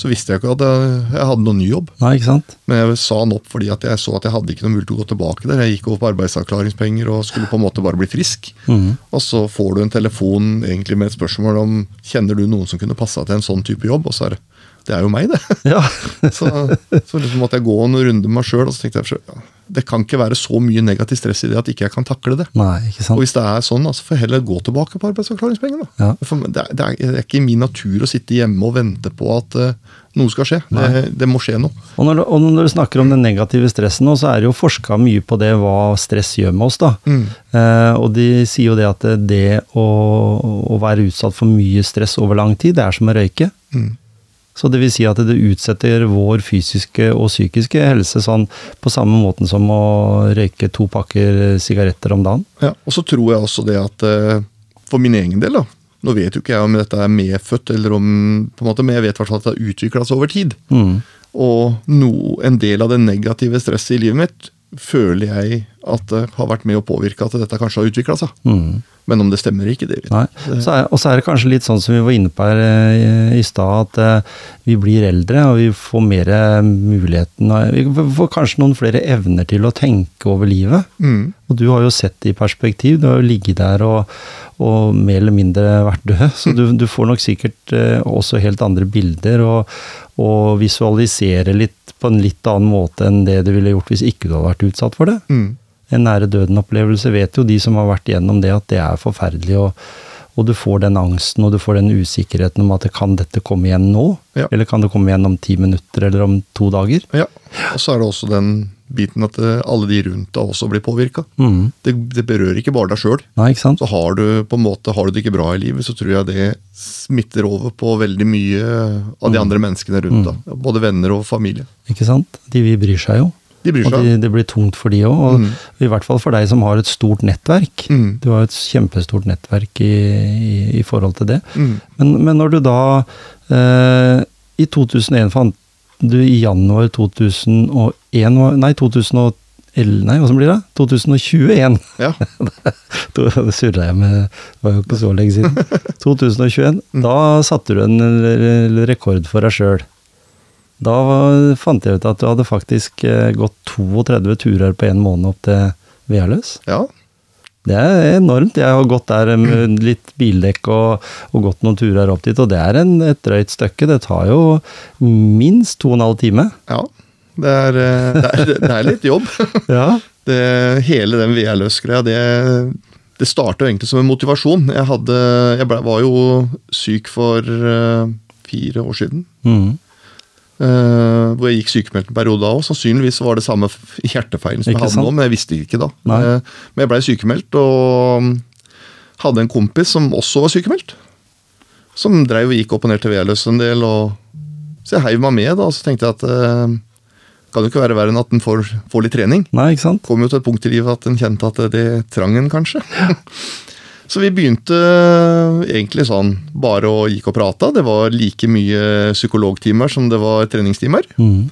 så visste jeg ikke at jeg, jeg hadde noen ny jobb. Nei, ikke sant? Men jeg sa den opp fordi at jeg så at jeg hadde ikke noe mulighet til å gå tilbake der. Jeg gikk over på arbeidsavklaringspenger og skulle på en måte bare bli frisk. Mm. Og så får du en telefon egentlig med et spørsmål om kjenner du noen som kunne passa til en sånn type jobb. Og så er det det er jo meg, det. Ja. Så, så liksom måtte jeg gå en runde med meg sjøl, og så tenkte jeg ja, det kan ikke være så mye negativ stress i det at ikke jeg kan takle det. Nei, ikke sant? Og hvis det er sånn, så får jeg heller gå tilbake på arbeidsavklaringspengene. Ja. Det, det, er, ikke i min natur å sitte hjemme og vente på at uh, noe skal skje. Det, det må skje noe. Og når, du- og når du snakker om den negative stressen nå, så er det jo forska mye på det hva stress gjør med oss. da. Mm. Uh, og de sier jo det at det å, å være utsatt for mye stress over lang tid, det er som å røyke. Mm. Så det vil si at det utsetter vår fysiske og psykiske helse sånn på samme måten som å røyke to pakker sigaretter om dagen. Ja, og så tror jeg også det at eh, for min egen del, da Nå vet jo ikke jeg om dette er medfødt, eller om på en måte, men jeg vet at det har utvikla seg over tid. Mm. Og no, en del av det negative stresset i livet mitt føler jeg at det har vært med å påvirke at dette kanskje har utvikla seg. Mm. Men om det stemmer ikke, det vet jeg og så er det kanskje litt sånn som vi var inne på her eh, i stad, at eh, vi blir eldre og vi får mer eh, muligheten Vi får kanskje noen flere evner til å tenke over livet. Mm. Og du har jo sett det i perspektiv. Du har jo ligget der og, og mer eller mindre vært død. Så du, du får nok sikkert eh, også helt andre bilder og, og visualisere litt på en litt annen måte enn det du ville gjort hvis ikke du hadde vært utsatt for det. Mm. En nære døden-opplevelse vet jo de som har vært igjennom det, at det er forferdelig. Og, og du får den angsten og du får den usikkerheten om at kan dette komme igjen nå? Ja. Eller kan det komme igjen om ti minutter eller om to dager? Ja. Og så er det også den biten at eh, alle de rundt deg også blir påvirka. Mm. Det, det berører ikke bare deg sjøl. Så har du på en måte, har du det ikke bra i livet, så tror jeg det smitter over på veldig mye av Mm. de andre menneskene rundt deg. Både venner og familie. Ikke sant? De vi bryr seg jo. De bryr Og seg. de, det blir tungt for de òg. Og Mm. i hvert fall for deg som har et stort nettverk. Mm. Du har et kjempestort nettverk i, i, i forhold til det. Mm. Men, men når du da eh, I 2001 fant du i januar 2001 Nei, 2011 Nei, hva som blir det? 2021. Ja. Da surra jeg med Det var jo ikke så lenge siden. 2021. Da satte du en rekord for deg sjøl. Da fant jeg ut at du hadde faktisk eh, gått 32 turer på en måned opp til Vealøs. ja. Det er enormt. Jeg har gått der med litt bildekk og, og gått noen turer opp dit, og det er en, et drøyt stykke. Det tar jo minst to og en halv time. ja. Det er, eh, det, er, det er litt jobb. Ja. Det, hele den VR-løs-greia, det, det starta egentlig som en motivasjon. Jeg, hadde, jeg ble, var jo syk for eh, fire år siden. Mm. Eh, hvor jeg gikk sykemeldt en periode da òg. Sannsynligvis var det samme hjertefeilen som Ikke jeg hadde sant? nå, men jeg visste ikke da. Eh, men jeg blei sykemeldt, og mm, hadde en kompis som også var sykemeldt. Som dreiv og gikk opp og ned til Vealøs en del. Og, så jeg heiv meg med, da, og så tenkte jeg at uh, kan jo ikke være verre enn at en får, får litt trening. Nei, ikke sant? Kom jo til et punkt i livet at en kjente at det trang en kanskje. Så vi begynte egentlig sånn bare å gikk og prata. Det var like mye psykologtimer som det var treningstimer. Mm.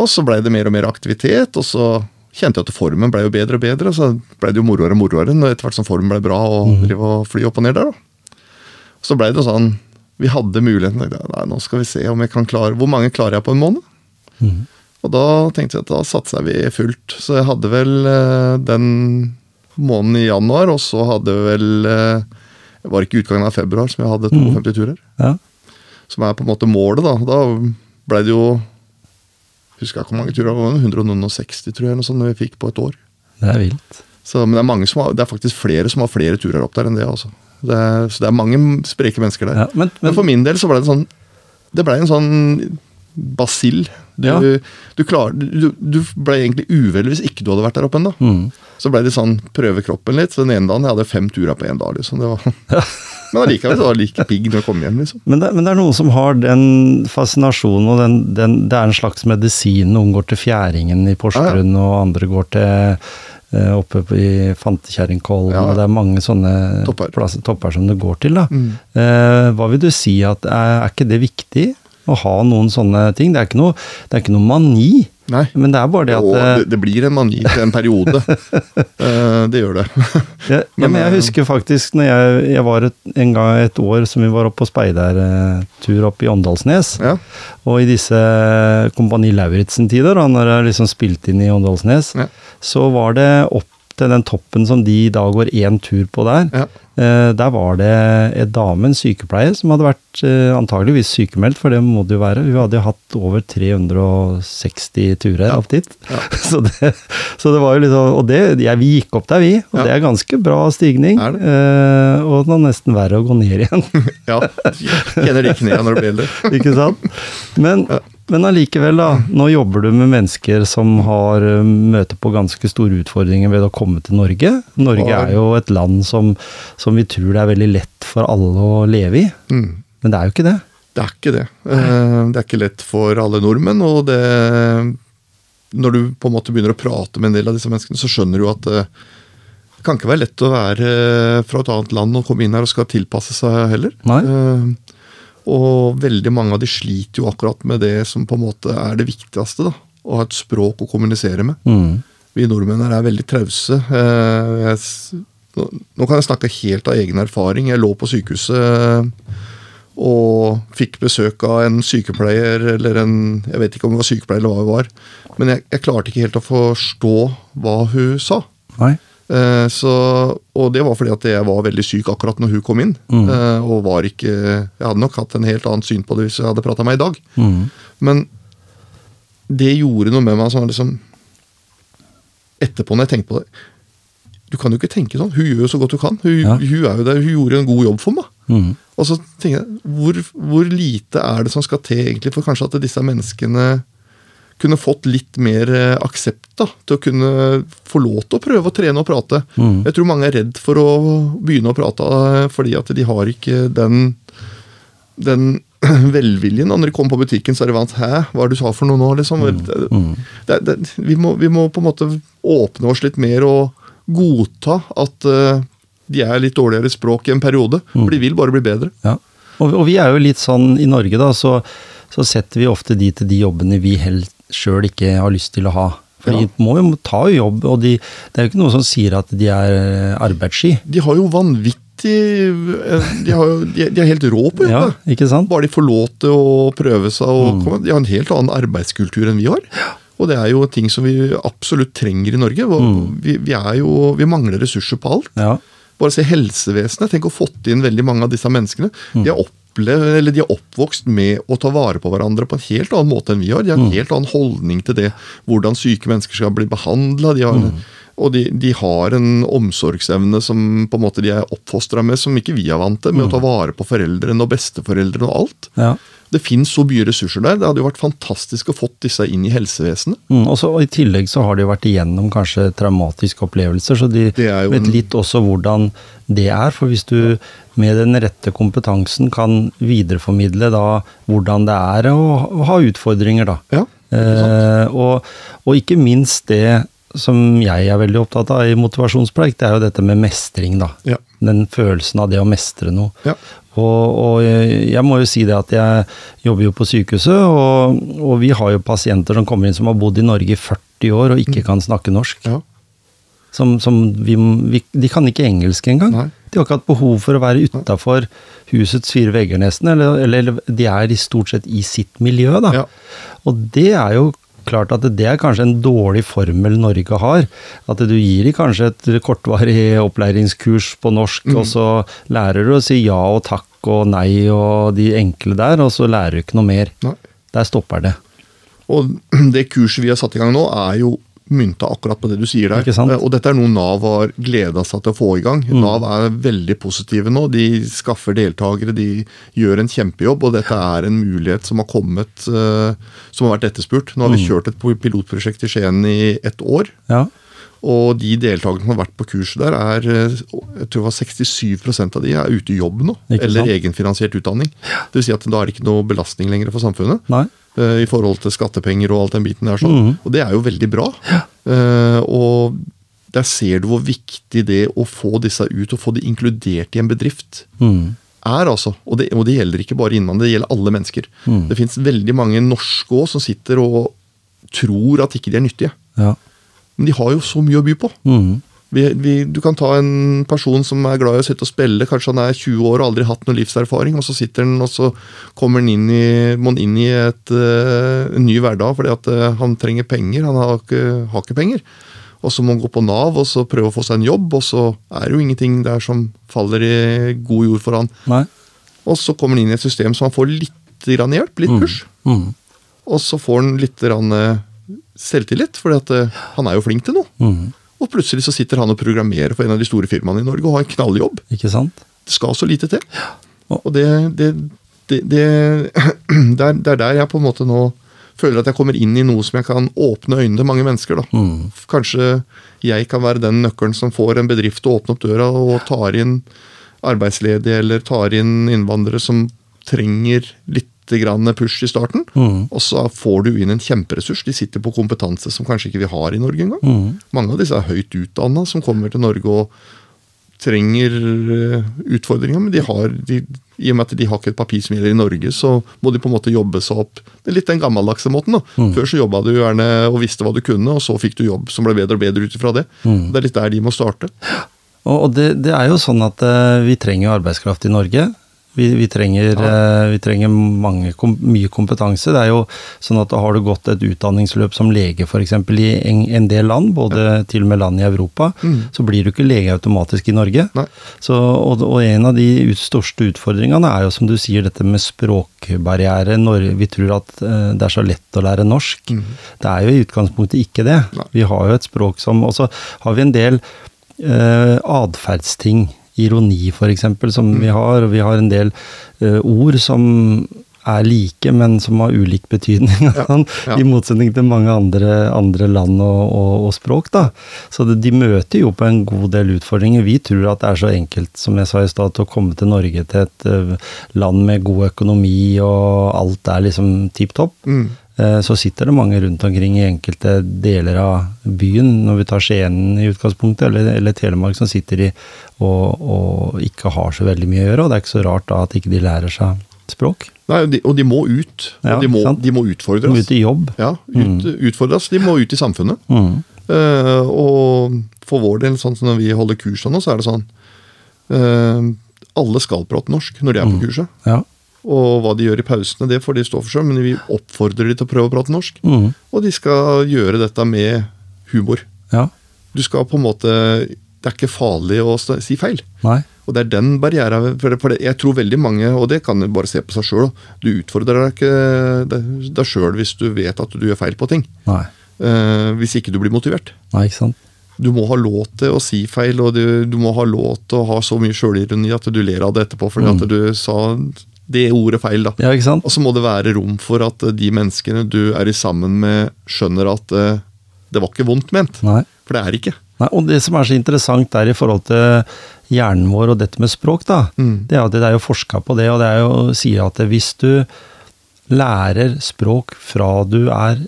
Og så blei det mer og mer aktivitet, og så kjente jeg at formen blei jo bedre og bedre. og Så blei det jo moroere og moroere etter hvert som formen blei bra og drive og fly opp og ned der. da. Så blei det sånn Vi hadde muligheten. Nei, nå skal vi se om jeg kan klare Hvor mange klarer jeg på en måned? Mm. Og da tenkte jeg at da satsa vi fullt. Så jeg hadde vel eh, den måneden i januar, og så hadde vel eh, Det var ikke utgangen av februar som jeg hadde 52 turer. Ja. Som er på en måte målet, da. Da blei det jo Husker jeg ikke hvor mange turer, det var 160 tror jeg, noe sånt, vi fikk på et år. Det er vilt. Så, men det er, mange som har, det er faktisk flere som har flere turer opp der enn det. altså. Det er, så det er mange spreke mennesker der. Ja, men, Men men for min del så ble det sånn Det ble en sånn basill. Du, Ja. du, klar, du, du ble egentlig uvel hvis ikke du hadde vært der oppe ennå. Mm. Så ble det sånn prøve kroppen litt. Så den ene dagen jeg hadde fem turer på én dag. liksom. Det var, men allikevel så var det like pigg når jeg kom hjem. liksom. Men det, men det er noen som har den fascinasjonen, og den, den, det er en slags medisin. Noen går til Fjæringen i Porsgrunn, og andre går til eh, oppe i Fantekjerringkollen. Ja. Det er mange sånne Topper. plasser, topper som det går til. da. Mm. Eh, hva vil du si at er, er ikke det viktig? Å ha noen sånne ting? Det er ikke noe, det er ikke noe mani, Nei. men det er bare det at Og eh, det, det blir en mani til en periode. Eh, det gjør det. Ja, ja, men jeg eh, husker faktisk når jeg, jeg var et, en gang et år som vi var oppe på speidertur oppe i Åndalsnes. ja. Og i disse Kompani Lauritzen-tider, da når jeg liksom spilte inn i Åndalsnes, Ja. så var det opp til den toppen som de da går én tur på der. Ja. Eh, der var det en dame, en sykepleier, som hadde vært eh, antageligvis sykemeldt, for det må det jo være. Hun hadde jo hatt over 360 turer Ja. opp dit. Ja. Så, det, så det var jo liksom Og det, ja, vi gikk opp der, vi. Og det er ganske bra stigning. Det? Eh, og det er nesten verre å gå ned igjen. ja. Kjenner de knærne når du blir eldre. Ikke sant? Men, men allikevel, da. Nå jobber du med mennesker som har møte møter på ganske store utfordringer ved å komme til Norge. Norge er jo et land som, som vi tror det er veldig lett for alle å leve i. Mm. Men det er jo ikke det. Det er ikke det. Eh, Det er ikke lett for alle nordmenn. og det, Når du på en måte begynner å prate med en del av disse menneskene, så skjønner du at eh, det kan ikke være lett å være eh, fra et annet land og komme inn her og skal tilpasse seg heller. Nei. Og veldig mange av de sliter jo akkurat med det som på en måte er det viktigste. da, Å ha et språk å kommunisere med. Mm. Vi nordmenn er veldig trause. Jeg Nå kan jeg snakke helt av egen erfaring. Jeg lå på sykehuset eh, og fikk besøk av en sykepleier eller en Jeg vet ikke om hun var sykepleier eller hva hun var. Men jeg, jeg klarte ikke helt å forstå hva hun sa. Nei. Eh, så, og det var fordi at jeg var veldig syk akkurat når hun kom inn. Mm. Eh, og var ikke Jeg hadde nok hatt en helt annet syn på det hvis jeg hadde prata med meg i dag. Mm. Men det gjorde noe med meg sånn liksom Etterpå, når jeg tenkte på det Du kan jo ikke tenke sånn. Hun gjør jo så godt hun kan. Hun, Ja. hun, er jo der, hun gjorde en god jobb for meg. Mm. Og så tenker jeg, hvor, hvor lite er det som skal til egentlig for kanskje at disse menneskene kunne fått litt mer eh, aksept da, til å kunne få lov til å prøve å trene og prate. Mm. Jeg tror mange er redd for å begynne å prate eh, fordi at de har ikke den, den velviljen. Når de kommer på butikken, så er det vant Hæ, hva er det du sa for noe nå? liksom? Det, Mm. det, det, vi, må, vi må på en måte åpne oss litt mer og godta at eh, de er litt dårligere i språk i en periode. For de vil bare bli bedre. Ja. Og, og vi er jo litt sånn i Norge, da, så, så setter vi ofte de til de jobbene vi helt sjøl ikke har lyst til å ha. For Ja. de må jo ta jo jobb, og de, det er jo ikke noe som sier at de er eh, arbeidssky. De har jo vanvittig eh, De, har de, er- helt rå på Ja, jobb. ikke sant? Bare de får lov til å prøve seg. Og komme, de har en helt annen arbeidskultur enn vi har. Og det er jo ting som vi absolutt trenger i Norge. Og Vi, vi, er jo, vi mangler ressurser på alt. Ja. Bare se helsevesenet. Tenk å fått inn veldig mange av disse menneskene. De har opplevd, eller de er oppvokst med å ta vare på hverandre på en helt annen måte enn vi har. De har en helt annen holdning til det, hvordan syke mennesker skal bli behandla. Og de, de har en omsorgsevne som på en måte de er oppfostra med, som ikke vi er vant til. Med å ta vare på foreldrene og besteforeldrene og alt. ja. Det finnes så mye ressurser der. Det hadde jo vært fantastisk å fått disse inn i helsevesenet. Mm, og så I tillegg så har de vært igjennom kanskje traumatiske opplevelser, så de vet en- litt også hvordan det er. For hvis du med den rette kompetansen kan videreformidle da hvordan det er å, å ha utfordringer, da. Ja, Eh, og, og ikke minst det som jeg er veldig opptatt av i motivasjonspreik, det er jo dette med mestring, da. Ja. Den følelsen av det å mestre noe. Ja. Og, og jeg må jo si det at jeg jobber jo på sykehuset, og, og vi har jo pasienter som kommer inn som har bodd i Norge i 40 år og ikke kan snakke norsk. Ja. Som, som vi, vi, de kan ikke engelsk engang. Nei. De har ikke hatt behov for å være utafor husets fire vegger, nesten. Eller, eller de er i stort sett i sitt miljø, da. Ja. Og det er jo klart at det er kanskje en dårlig formel Norge har. At du gir dem kanskje et kortvarig opplæringskurs på norsk, Mm. og så lærer du å si ja og takk og nei og de enkle der, og så lærer du ikke noe mer. Nei. Der stopper det. Og det kurset vi har satt i gang nå, er jo mynta akkurat på det du sier der. Mm. Og dette er noe Nav har gleda seg til å få i gang. Nav er veldig positive nå. De skaffer deltakere, de gjør en kjempejobb. Og dette er en mulighet som har kommet, eh, som har vært etterspurt. Nå har Mm. vi kjørt et pilotprosjekt i Skien i ett år. Ja. Og de deltakerne som har vært på kurset der, er eh, jeg tror det var 67% av de er ute i jobb nå. Eller egenfinansiert utdanning. Det vil si at da er det ikke noe belastning lenger for samfunnet Nei. eh, i forhold til skattepenger og alt den biten der. sånn. Mm. Og det er jo veldig bra. Ja. og der ser du hvor viktig det å få disse ut, og få de inkludert i en bedrift, Mm. er altså. Og det, og det gjelder ikke bare innvandrere, det gjelder alle mennesker. Mm. Det fins veldig mange norske òg som sitter og tror at ikke de er nyttige. Ja. Men de har jo så mye å by på. Mm. Vi, vi, du kan ta en person som er glad i å sitte og spille, kanskje han er 20 år og aldri hatt noe livserfaring, og så sitter han og så kommer han inn i, må han inn i et, uh, en ny hverdag fordi at uh, han trenger penger. Han har ikke, har ikke penger. Og så må han gå på Nav og så prøve å få seg en jobb, og så er det jo ingenting der som faller i god jord for han. Nei. Og så kommer han inn i et system så han får litt grann hjelp, litt push. Mm. Og så får han litt grann, eh, selvtillit, for han er jo flink til noe. Mm. Og plutselig så sitter han og programmerer for en av de store firmaene i Norge og har en knalljobb. Ikke sant? Det skal så lite til. Og- det, det, det, det, er, er der jeg på en måte nå føler at jeg kommer inn i noe som jeg kan åpne øynene til mange mennesker. da. Mm. Kanskje jeg kan være den nøkkelen som får en bedrift til å åpne opp døra og tar inn arbeidsledige eller tar inn innvandrere som trenger litt push i starten. Mm. Og så får du inn en kjemperessurs. De sitter på kompetanse som kanskje ikke vi har i Norge engang. Mm. Mange av disse er høyt utdanna som kommer til Norge og trenger eh, utfordringer, men de har, de, i og med at de har ikke et papir som gjelder i Norge, så må de på en måte jobbe seg opp. Det er litt den gammeldagse måten. da. Mm. Før så jobba du gjerne og visste hva du kunne, og så fikk du jobb som ble bedre og bedre ut ifra det. Mm. Det er litt der de må starte. Og, og det, det er jo sånn at eh, vi trenger arbeidskraft i Norge. Vi, vi, trenger, eh, vi trenger mange, kom, mye kompetanse. Det er jo sånn at har du gått et utdanningsløp som lege f.eks. i en, en del land, både til og med land i Europa, så blir du ikke lege automatisk i Norge. Så, og, og en av de ut, største utfordringene er jo som du sier dette med språkbarriere. Når vi tror at uh, det er så lett å lære norsk. Det er jo i utgangspunktet ikke det. Nei. Vi har jo et språk som Og så har vi en del uh, atferdsting. Ironi, f.eks., som vi har. Og vi har en del uh, ord som er like, men som har ulik betydning. Ja, ja. I motsetning til mange andre, andre land og, og, og språk. da. Så det, de møter jo på en god del utfordringer. Vi tror at det er så enkelt som jeg sa i stad, å komme til Norge, til et uh, land med god økonomi, og alt er liksom tipp topp. Mm. Eh, Så sitter det mange rundt omkring i enkelte deler av byen, når vi tar Skien i utgangspunktet, eller, eller Telemark, som sitter i og, og ikke har så veldig mye å gjøre. Og det er ikke så rart da at ikke de lærer seg språk. Nei, og de, og de må ut. Ja, de må, de må De må ut i jobb. Ja, ut, utfordres. De må ut i samfunnet. Mm. Uh, og for vår del, sånn som når vi holder kurs nå, så er det sånn uh, Alle skal prate norsk når de er på kurset. Ja. Og hva de gjør i pausene, det får de stå for seg, men vi oppfordrer de til å prøve å prate norsk. Mm. Og de skal gjøre dette med humor. ja. Du skal på en måte Det er ikke farlig å si feil. Nei. Og det er den barrieren for Jeg tror veldig mange, og det kan bare se på seg sjøl Du utfordrer deg ikke deg- sjøl hvis du vet at du gjør feil på ting. Nei. Eh, hvis ikke du blir motivert. Nei, ikke sant. Du må ha lov til å si feil, og du, du må ha lov til å ha så mye sjølironi at du ler av det etterpå fordi at du sa det ordet feil, da. Ja, ikke sant? Og så må det være rom for at eh, de menneskene du er i sammen med, skjønner at eh, det var ikke vondt ment. Nei. For det er ikke. Nei, og det som er så interessant der i forhold til hjernen vår og dette med språk, da, Mm. det er at det er jo forska på det, og det er jo sier at hvis du lærer språk fra du er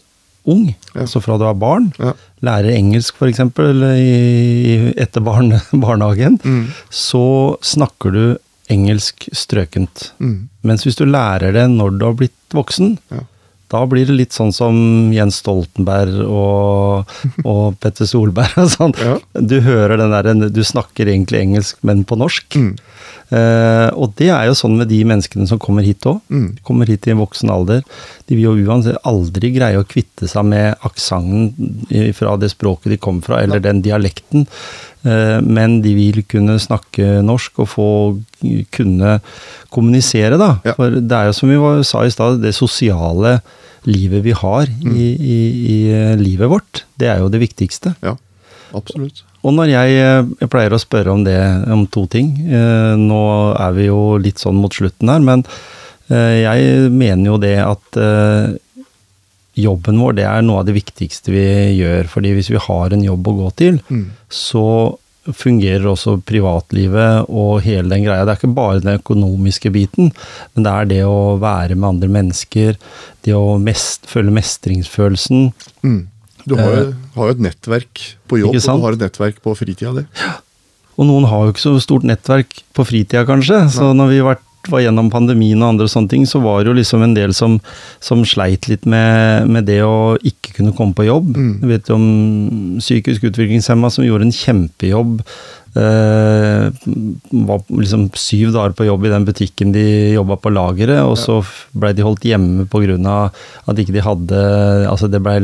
ung, Ja. altså fra du er barn, Ja. lærer engelsk f.eks. etter barn, barnehagen, Mm. så snakker du engelsk strøkent. Mm. Mens hvis du lærer det når du har blitt voksen, Ja. da blir det litt sånn som Jens Stoltenberg og, og Petter Solberg og sånn. Ja. Du hører den der, du snakker egentlig engelsk, men på norsk. Mm. Eh, og det er jo sånn med de menneskene som kommer hit òg. Mm. Kommer hit i en voksen alder. De vil jo uansett aldri greie å kvitte seg med aksenten fra det språket de kommer fra, eller den dialekten. Eh, men de vil kunne snakke norsk og få kunne kommunisere, da. Ja. For det er jo som vi var, sa i stad, det sosiale livet vi har Mm. i, i, i eh, livet vårt, det er jo det viktigste. Ja, absolutt. Og når jeg, eh, jeg pleier å spørre om det, om to ting eh, Nå er vi jo litt sånn mot slutten her, men eh, jeg mener jo det at jobben vår det er noe av det viktigste vi gjør. fordi hvis vi har en jobb å gå til, Mm. så fungerer også privatlivet og hele den greia. Det er ikke bare den økonomiske biten, men det er det å være med andre mennesker, det å mest, føle mestringsfølelsen. Mm. Du har jo, har jo et nettverk på jobb, og du har et nettverk på fritida di. Og noen har jo ikke så stort nettverk på fritida, kanskje. Så når vi var, var gjennom pandemien og andre sånne ting, så var det jo liksom en del som, som sleit litt med, med det å ikke kunne komme på jobb. Mm. Du vet jo om psykisk utviklingshemma som gjorde en kjempejobb. Eh, var liksom syv dager på jobb i den butikken de jobba på lageret, og så blei de holdt hjemme pga. at ikke de hadde Altså det blei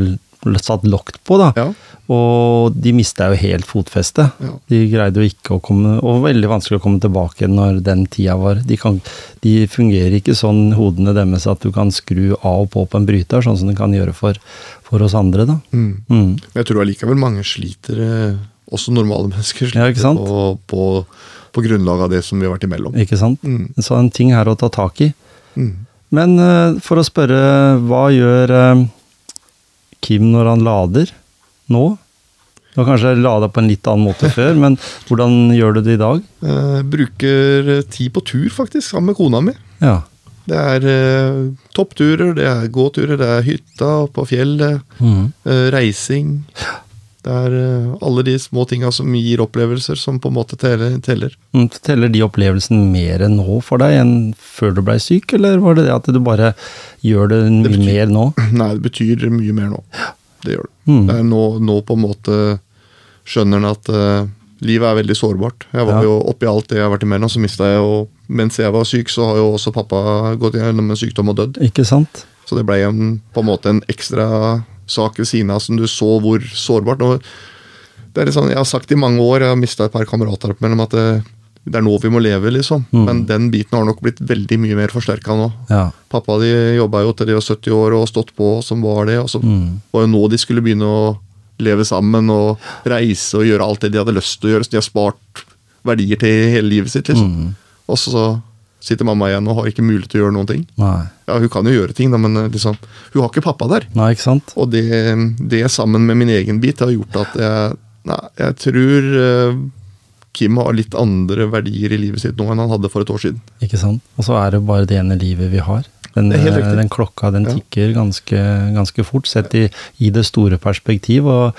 satt lokt på, da. Ja. Og de mista jo helt fotfestet. Ja. De greide jo ikke å komme Og veldig vanskelig å komme tilbake når den tida var. De, kan, de fungerer ikke sånn, hodene deres, at du kan skru av og på på en bryter, sånn som du kan gjøre for, for oss andre, da. Mm. Mm. Jeg tror allikevel mange sliter, eh, også normale mennesker, sliter Ja? På, på, på grunnlag av det som vi har vært imellom. Ikke sant? Mm. Så en ting her å ta tak i. Mm. Men eh, for å spørre, hva gjør eh, Kim når han lader nå? Du har kanskje lada på en litt annen måte før, men hvordan gjør du det i dag? Jeg bruker tid på tur, faktisk, sammen med kona mi. Ja. Det er eh, toppturer, det er gåturer, det er hytta på fjellet, mm. eh, reising. Det er eh, alle de små tinga som gir opplevelser, som på en måte teller. teller. Mm, Teller de opplevelsene mer nå for deg enn før du blei syk, eller var det det at du bare gjør det mye betyr- mer nå? Nei, det betyr mye mer nå. Det gjør det. Mm. det er nå, nå på en måte skjønner en at uh, livet er veldig sårbart. Jeg var Ja. jo Oppi alt det jeg har vært imellom, så mista jeg jo Mens jeg var syk, så har jo også pappa gått gjennom en sykdom og dødd. Ikke sant? Så det ble en, på en måte en ekstra sak ved siden av som du så hvor sårbart og det er sånn, Jeg har sagt i mange år, jeg har mista et par kamerater mellom at det, det er nå vi må leve, liksom. Mm. Men den biten har nok blitt veldig mye mer forsterka nå. Ja. Pappa de jobba jo til de var 70 år og stått på som var det. og så Mm. var jo nå de skulle begynne å leve sammen og reise og gjøre alt det de hadde lyst til å gjøre. Så de har spart verdier til hele livet sitt. liksom. Mm. Og så sitter mamma igjen og har ikke mulighet til å gjøre noen ting. Nei. Ja, Hun kan jo gjøre ting, da, men eh, liksom, hun har ikke pappa der. Nei, ikke sant? Og det, det sammen med min egen bit har gjort at jeg Nei, jeg tror uh, Kim har litt andre verdier i livet sitt nå enn han hadde for et år siden. Ikke sant? Og så er det bare det ene livet vi har. Den, eh, den klokka den Ja. tikker ganske, ganske fort, sett i, i det store perspektiv. Og,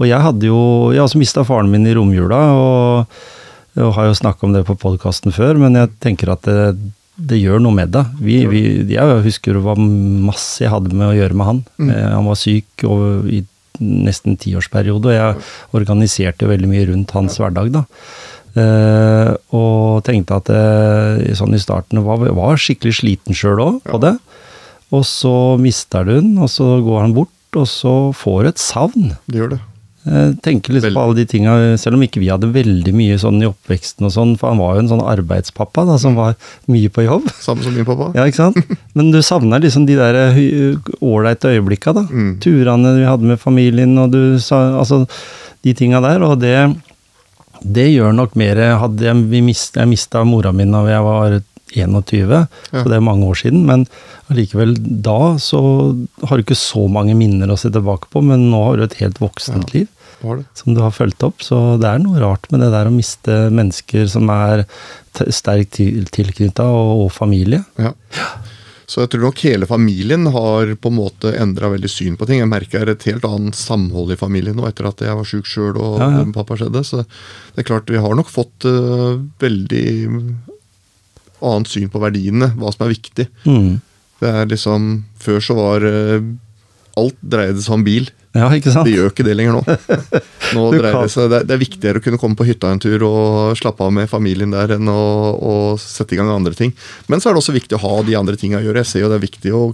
og jeg hadde jo Jeg også mista faren min i romjula, og, og har jo snakka om det på podkasten før, men jeg tenker at det, det gjør noe med det. Vi, vi, jeg husker det var masse jeg hadde med å gjøre med han. Mm. Eh, Han var syk og, i nesten tiårsperiode, og jeg organiserte veldig mye rundt hans hverdag. da. Eh, og tenkte at eh, sånn i starten var, var skikkelig sliten sjøl òg på det. Og så mister du den, og så går han bort, og så får du et savn. Det gjør det. Jeg tenker litt på alle de tinga, selv om ikke vi hadde veldig mye sånn i oppveksten og sånn, for han var jo en sånn arbeidspappa da, som var mye på jobb. Samme som min pappa. Ja, ikke sant? Men du savner liksom de der hy- ålreite øyeblikka, da. Mm. Turene vi hadde med familien, og du sa Altså, de tinga der. Og det, det gjør nok mer Hadde jeg, vi mist, jeg mista mora mi da jeg var 21, så det er mange år siden. Men allikevel, da så har du ikke så mange minner å se tilbake på, men nå har du et helt voksent Ja. liv? Som du har fulgt opp. Så det er noe rart med det der å miste mennesker som er sterkt til- tilknytta, og, og familie. Ja. Så jeg tror nok hele familien har på en måte endra veldig syn på ting. Jeg merker et helt annet samhold i familien nå etter at jeg var sjuk sjøl og Ja, ja. pappa skjedde. Så det er klart vi har nok fått uh, veldig annet syn på verdiene, hva som er viktig. Mm. Det er liksom Før så var uh, alt dreide seg om bil. Ja, ikke sant? Det gjør ikke det lenger nå. nå dreier det, seg, det, er, er viktigere å kunne komme på hytta en tur og slappe av med familien der, enn å, å sette i gang andre ting. Men så er det også viktig å ha de andre tinga å gjøre. Jeg ser jo det er viktig å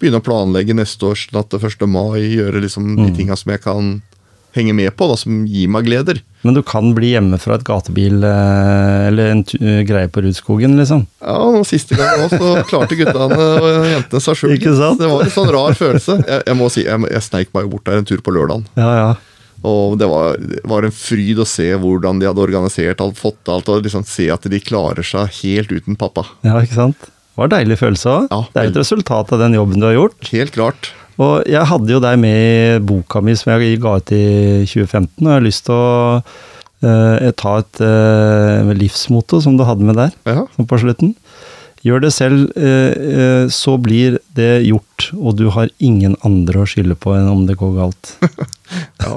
begynne å planlegge neste års natt til 1. mai. Gjøre liksom Mm. de tinga som jeg kan henge med på, da, som gir meg gleder. Men du kan bli hjemme fra et gatebil eh, eller en eh, greie på Rudskogen, liksom. Ja, og Siste gang òg, så klarte guttene og jentene seg sjøl. Det var en sånn rar følelse. Jeg, jeg må si, jeg, jeg sneik meg bort der en tur på lørdagen. Ja, ja. Og det var, det var en fryd å se hvordan de hadde organisert alt, fått alt, og liksom se at de klarer seg helt uten pappa. Ja, ikke sant? Det var en deilig følelse òg. Ja, det er et resultat av den jobben du har gjort. Helt klart. Og jeg hadde jo deg med i boka mi som jeg ga ut i 2015, og jeg har lyst til å eh, ta et eh, livsmotto som du hadde med der, Ja. sånn på slutten. Gjør det selv, eh, eh, så blir det gjort, og du har ingen andre å skylde på enn om det går galt. Det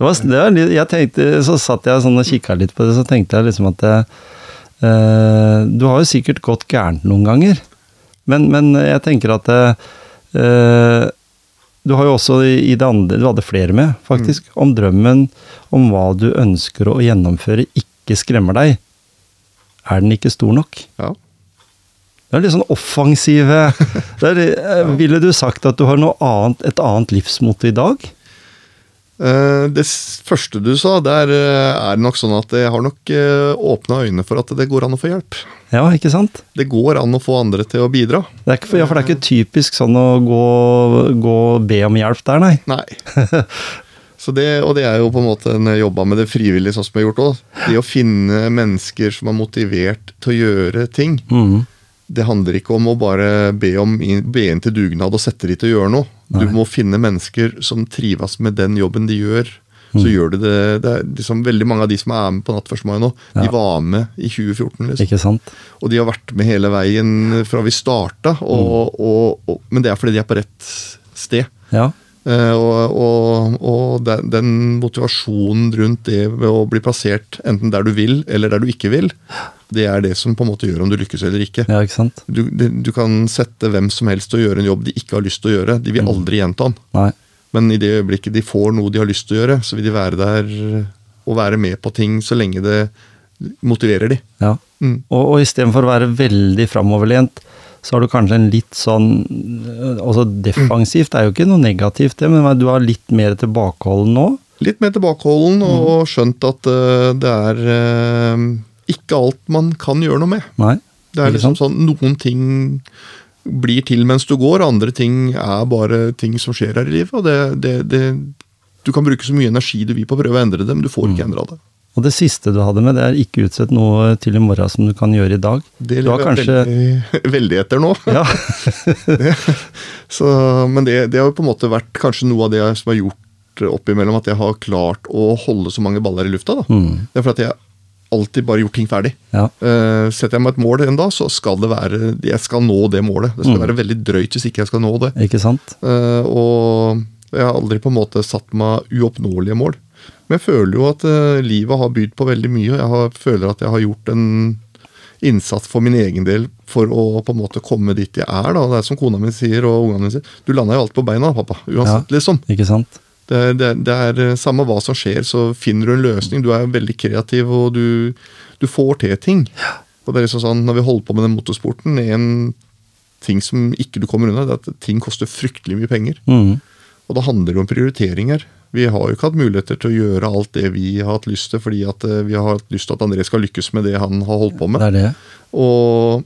var, det var, jeg tenkte, så satt jeg sånn og kikka litt på det, så tenkte jeg liksom at eh, Du har jo sikkert gått gærent noen ganger, men, men jeg tenker at det, eh, Du har jo også i det andre Du hadde flere med, faktisk. Om drømmen om hva du ønsker å gjennomføre, ikke skremmer deg. Er den ikke stor nok? ja. Det er litt sånn offensive der, er, eh, Ville du sagt at du har annet, et annet livsmote i dag? Eh, Det første du sa, der eh, er nok sånn at jeg har nok åpna øynene for at det går an å få hjelp. Ja, ikke sant? Det går an å få andre til å bidra. Det er ikke, for- ja, for det er ikke typisk sånn å gå, gå og be om hjelp der, nei. Nei. Så det, og det er jo på en måte en jobba med det frivillige, sånn som jeg har gjort òg. Det å finne mennesker som er motivert til å gjøre ting. Mhm. Det handler ikke om å bare be, om, be inn til dugnad og sette de til å gjøre noe. Du må finne mennesker som trives med den jobben de gjør. Så Mm. gjør du det, det er liksom Veldig mange av de som er med på Natt 1. mai nå, de var med i 2014. liksom. Ikke sant? Og de har vært med hele veien fra vi starta. Og, Mm. og, og, men det er fordi de er på rett sted. Ja. Eh, og og, og den, den motivasjonen rundt det ved å bli plassert enten der du vil eller der du ikke vil, det er det som på en måte gjør om du lykkes eller ikke. ja, ikke sant? Du, du kan sette hvem som helst til å gjøre en jobb de ikke har lyst til å gjøre. De vil aldri gjenta den. Nei. Men i det øyeblikket de får noe de har lyst til å gjøre, så vil de være der og være med på ting så lenge det motiverer de. Ja. Mm. Og, og istedenfor å være veldig framoverlent, så har du kanskje en litt sånn øh, Altså defensivt er jo ikke noe negativt, det, men du har litt mer tilbakeholden nå? Litt mer tilbakeholden og skjønt at eh, det er eh, ikke alt man kan gjøre noe med. Nei? Det er liksom sånn, Noen ting blir til mens du går, andre ting er bare ting som skjer her i livet. og det, det, det, Du kan bruke så mye energi du vil på å prøve å endre det, men du får Mm. ikke endra det. Og det siste du hadde med, det er ikke utsett noe til i morgen som du kan gjøre i dag. Det du lever kanskje veldig, veldig etter nå. Ja. Så, men det, det har jo på en måte vært kanskje noe av det som har gjort oppimellom at jeg har klart å holde så mange baller i lufta. da. Mm. Det er fordi at jeg alltid bare gjort ting ferdig. ja. Uh, setter jeg meg et mål en dag, så skal det være Jeg skal nå det målet. Det skal Mm. være veldig drøyt hvis ikke jeg skal nå det. Ikke sant? Uh, og jeg har aldri på en måte satt meg uoppnåelige mål. Men jeg føler jo at uh, livet har bydd på veldig mye. og Jeg har, føler at jeg har gjort en innsats for min egen del for å på en måte komme dit jeg er. da. Det er som kona mi sier og ungene mine sier. Du landa jo alltid på beina, pappa. Uansett, liksom. Ikke sant? Det, det, det er eh, Samme hva som skjer, så finner du en løsning. Du er veldig kreativ, og du, du får til ting. Og det er liksom sånn, Når vi holder på med den motorsporten, en ting som ikke du kommer unna, det er at ting koster fryktelig mye penger. Mm. Og da handler det om prioriteringer. Vi har jo ikke hatt muligheter til å gjøre alt det vi har hatt lyst til, fordi at eh, vi har hatt lyst til at André skal lykkes med det han har holdt på med. Det er det. Og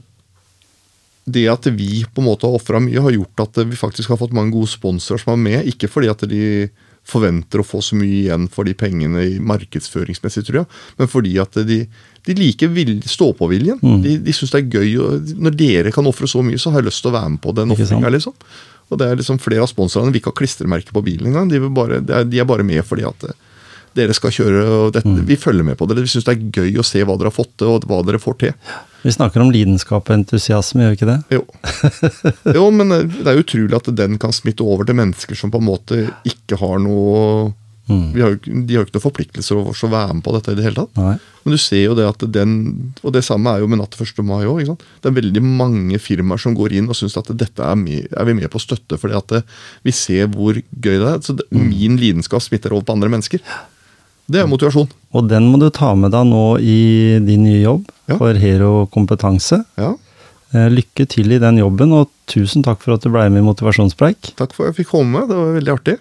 det at vi på en måte har ofra mye, har gjort at vi faktisk har fått mange gode sponsorer som er med. Ikke fordi at de forventer å få så mye igjen for de pengene i markedsføringsmessig, tror jeg, men fordi at de, De liker vil- stå-på-viljen. Mm. De, de syns det er gøy. Og når dere kan ofre så mye, så har jeg lyst til å være med på den ofringa. Liksom. Og det er liksom flere av sponsorene vil ikke ha klistremerke på bilen engang. De, bare, de er bare med fordi at eh, dere skal kjøre, og dette, Mm. vi følger med på det. Vi syns det er gøy å se hva dere har fått til, og hva dere får til. Vi snakker om lidenskap og entusiasme, gjør vi ikke det? Jo. jo, men eh, det er utrolig at den kan smitte over til mennesker som på en måte ikke har noe Mm. vi har, jo De har jo ikke noen forpliktelser over å være med på dette i det hele tatt. Nei. Men du ser jo det at den Og det samme er jo med Natt til 1. mai òg. Det er veldig mange firmaer som går inn og syns at dette er, med, er vi med på å støtte fordi at det, vi ser hvor gøy det er. Så det, min lidenskap smitter over på andre mennesker. Det er motivasjon. Og den må du ta med deg nå i din nye jobb Ja. for Hero kompetanse. Ja, Eh, Lykke til i den jobben, og tusen takk for at du ble med i Motivasjonspreik. Takk for at jeg fikk komme. Det var veldig artig.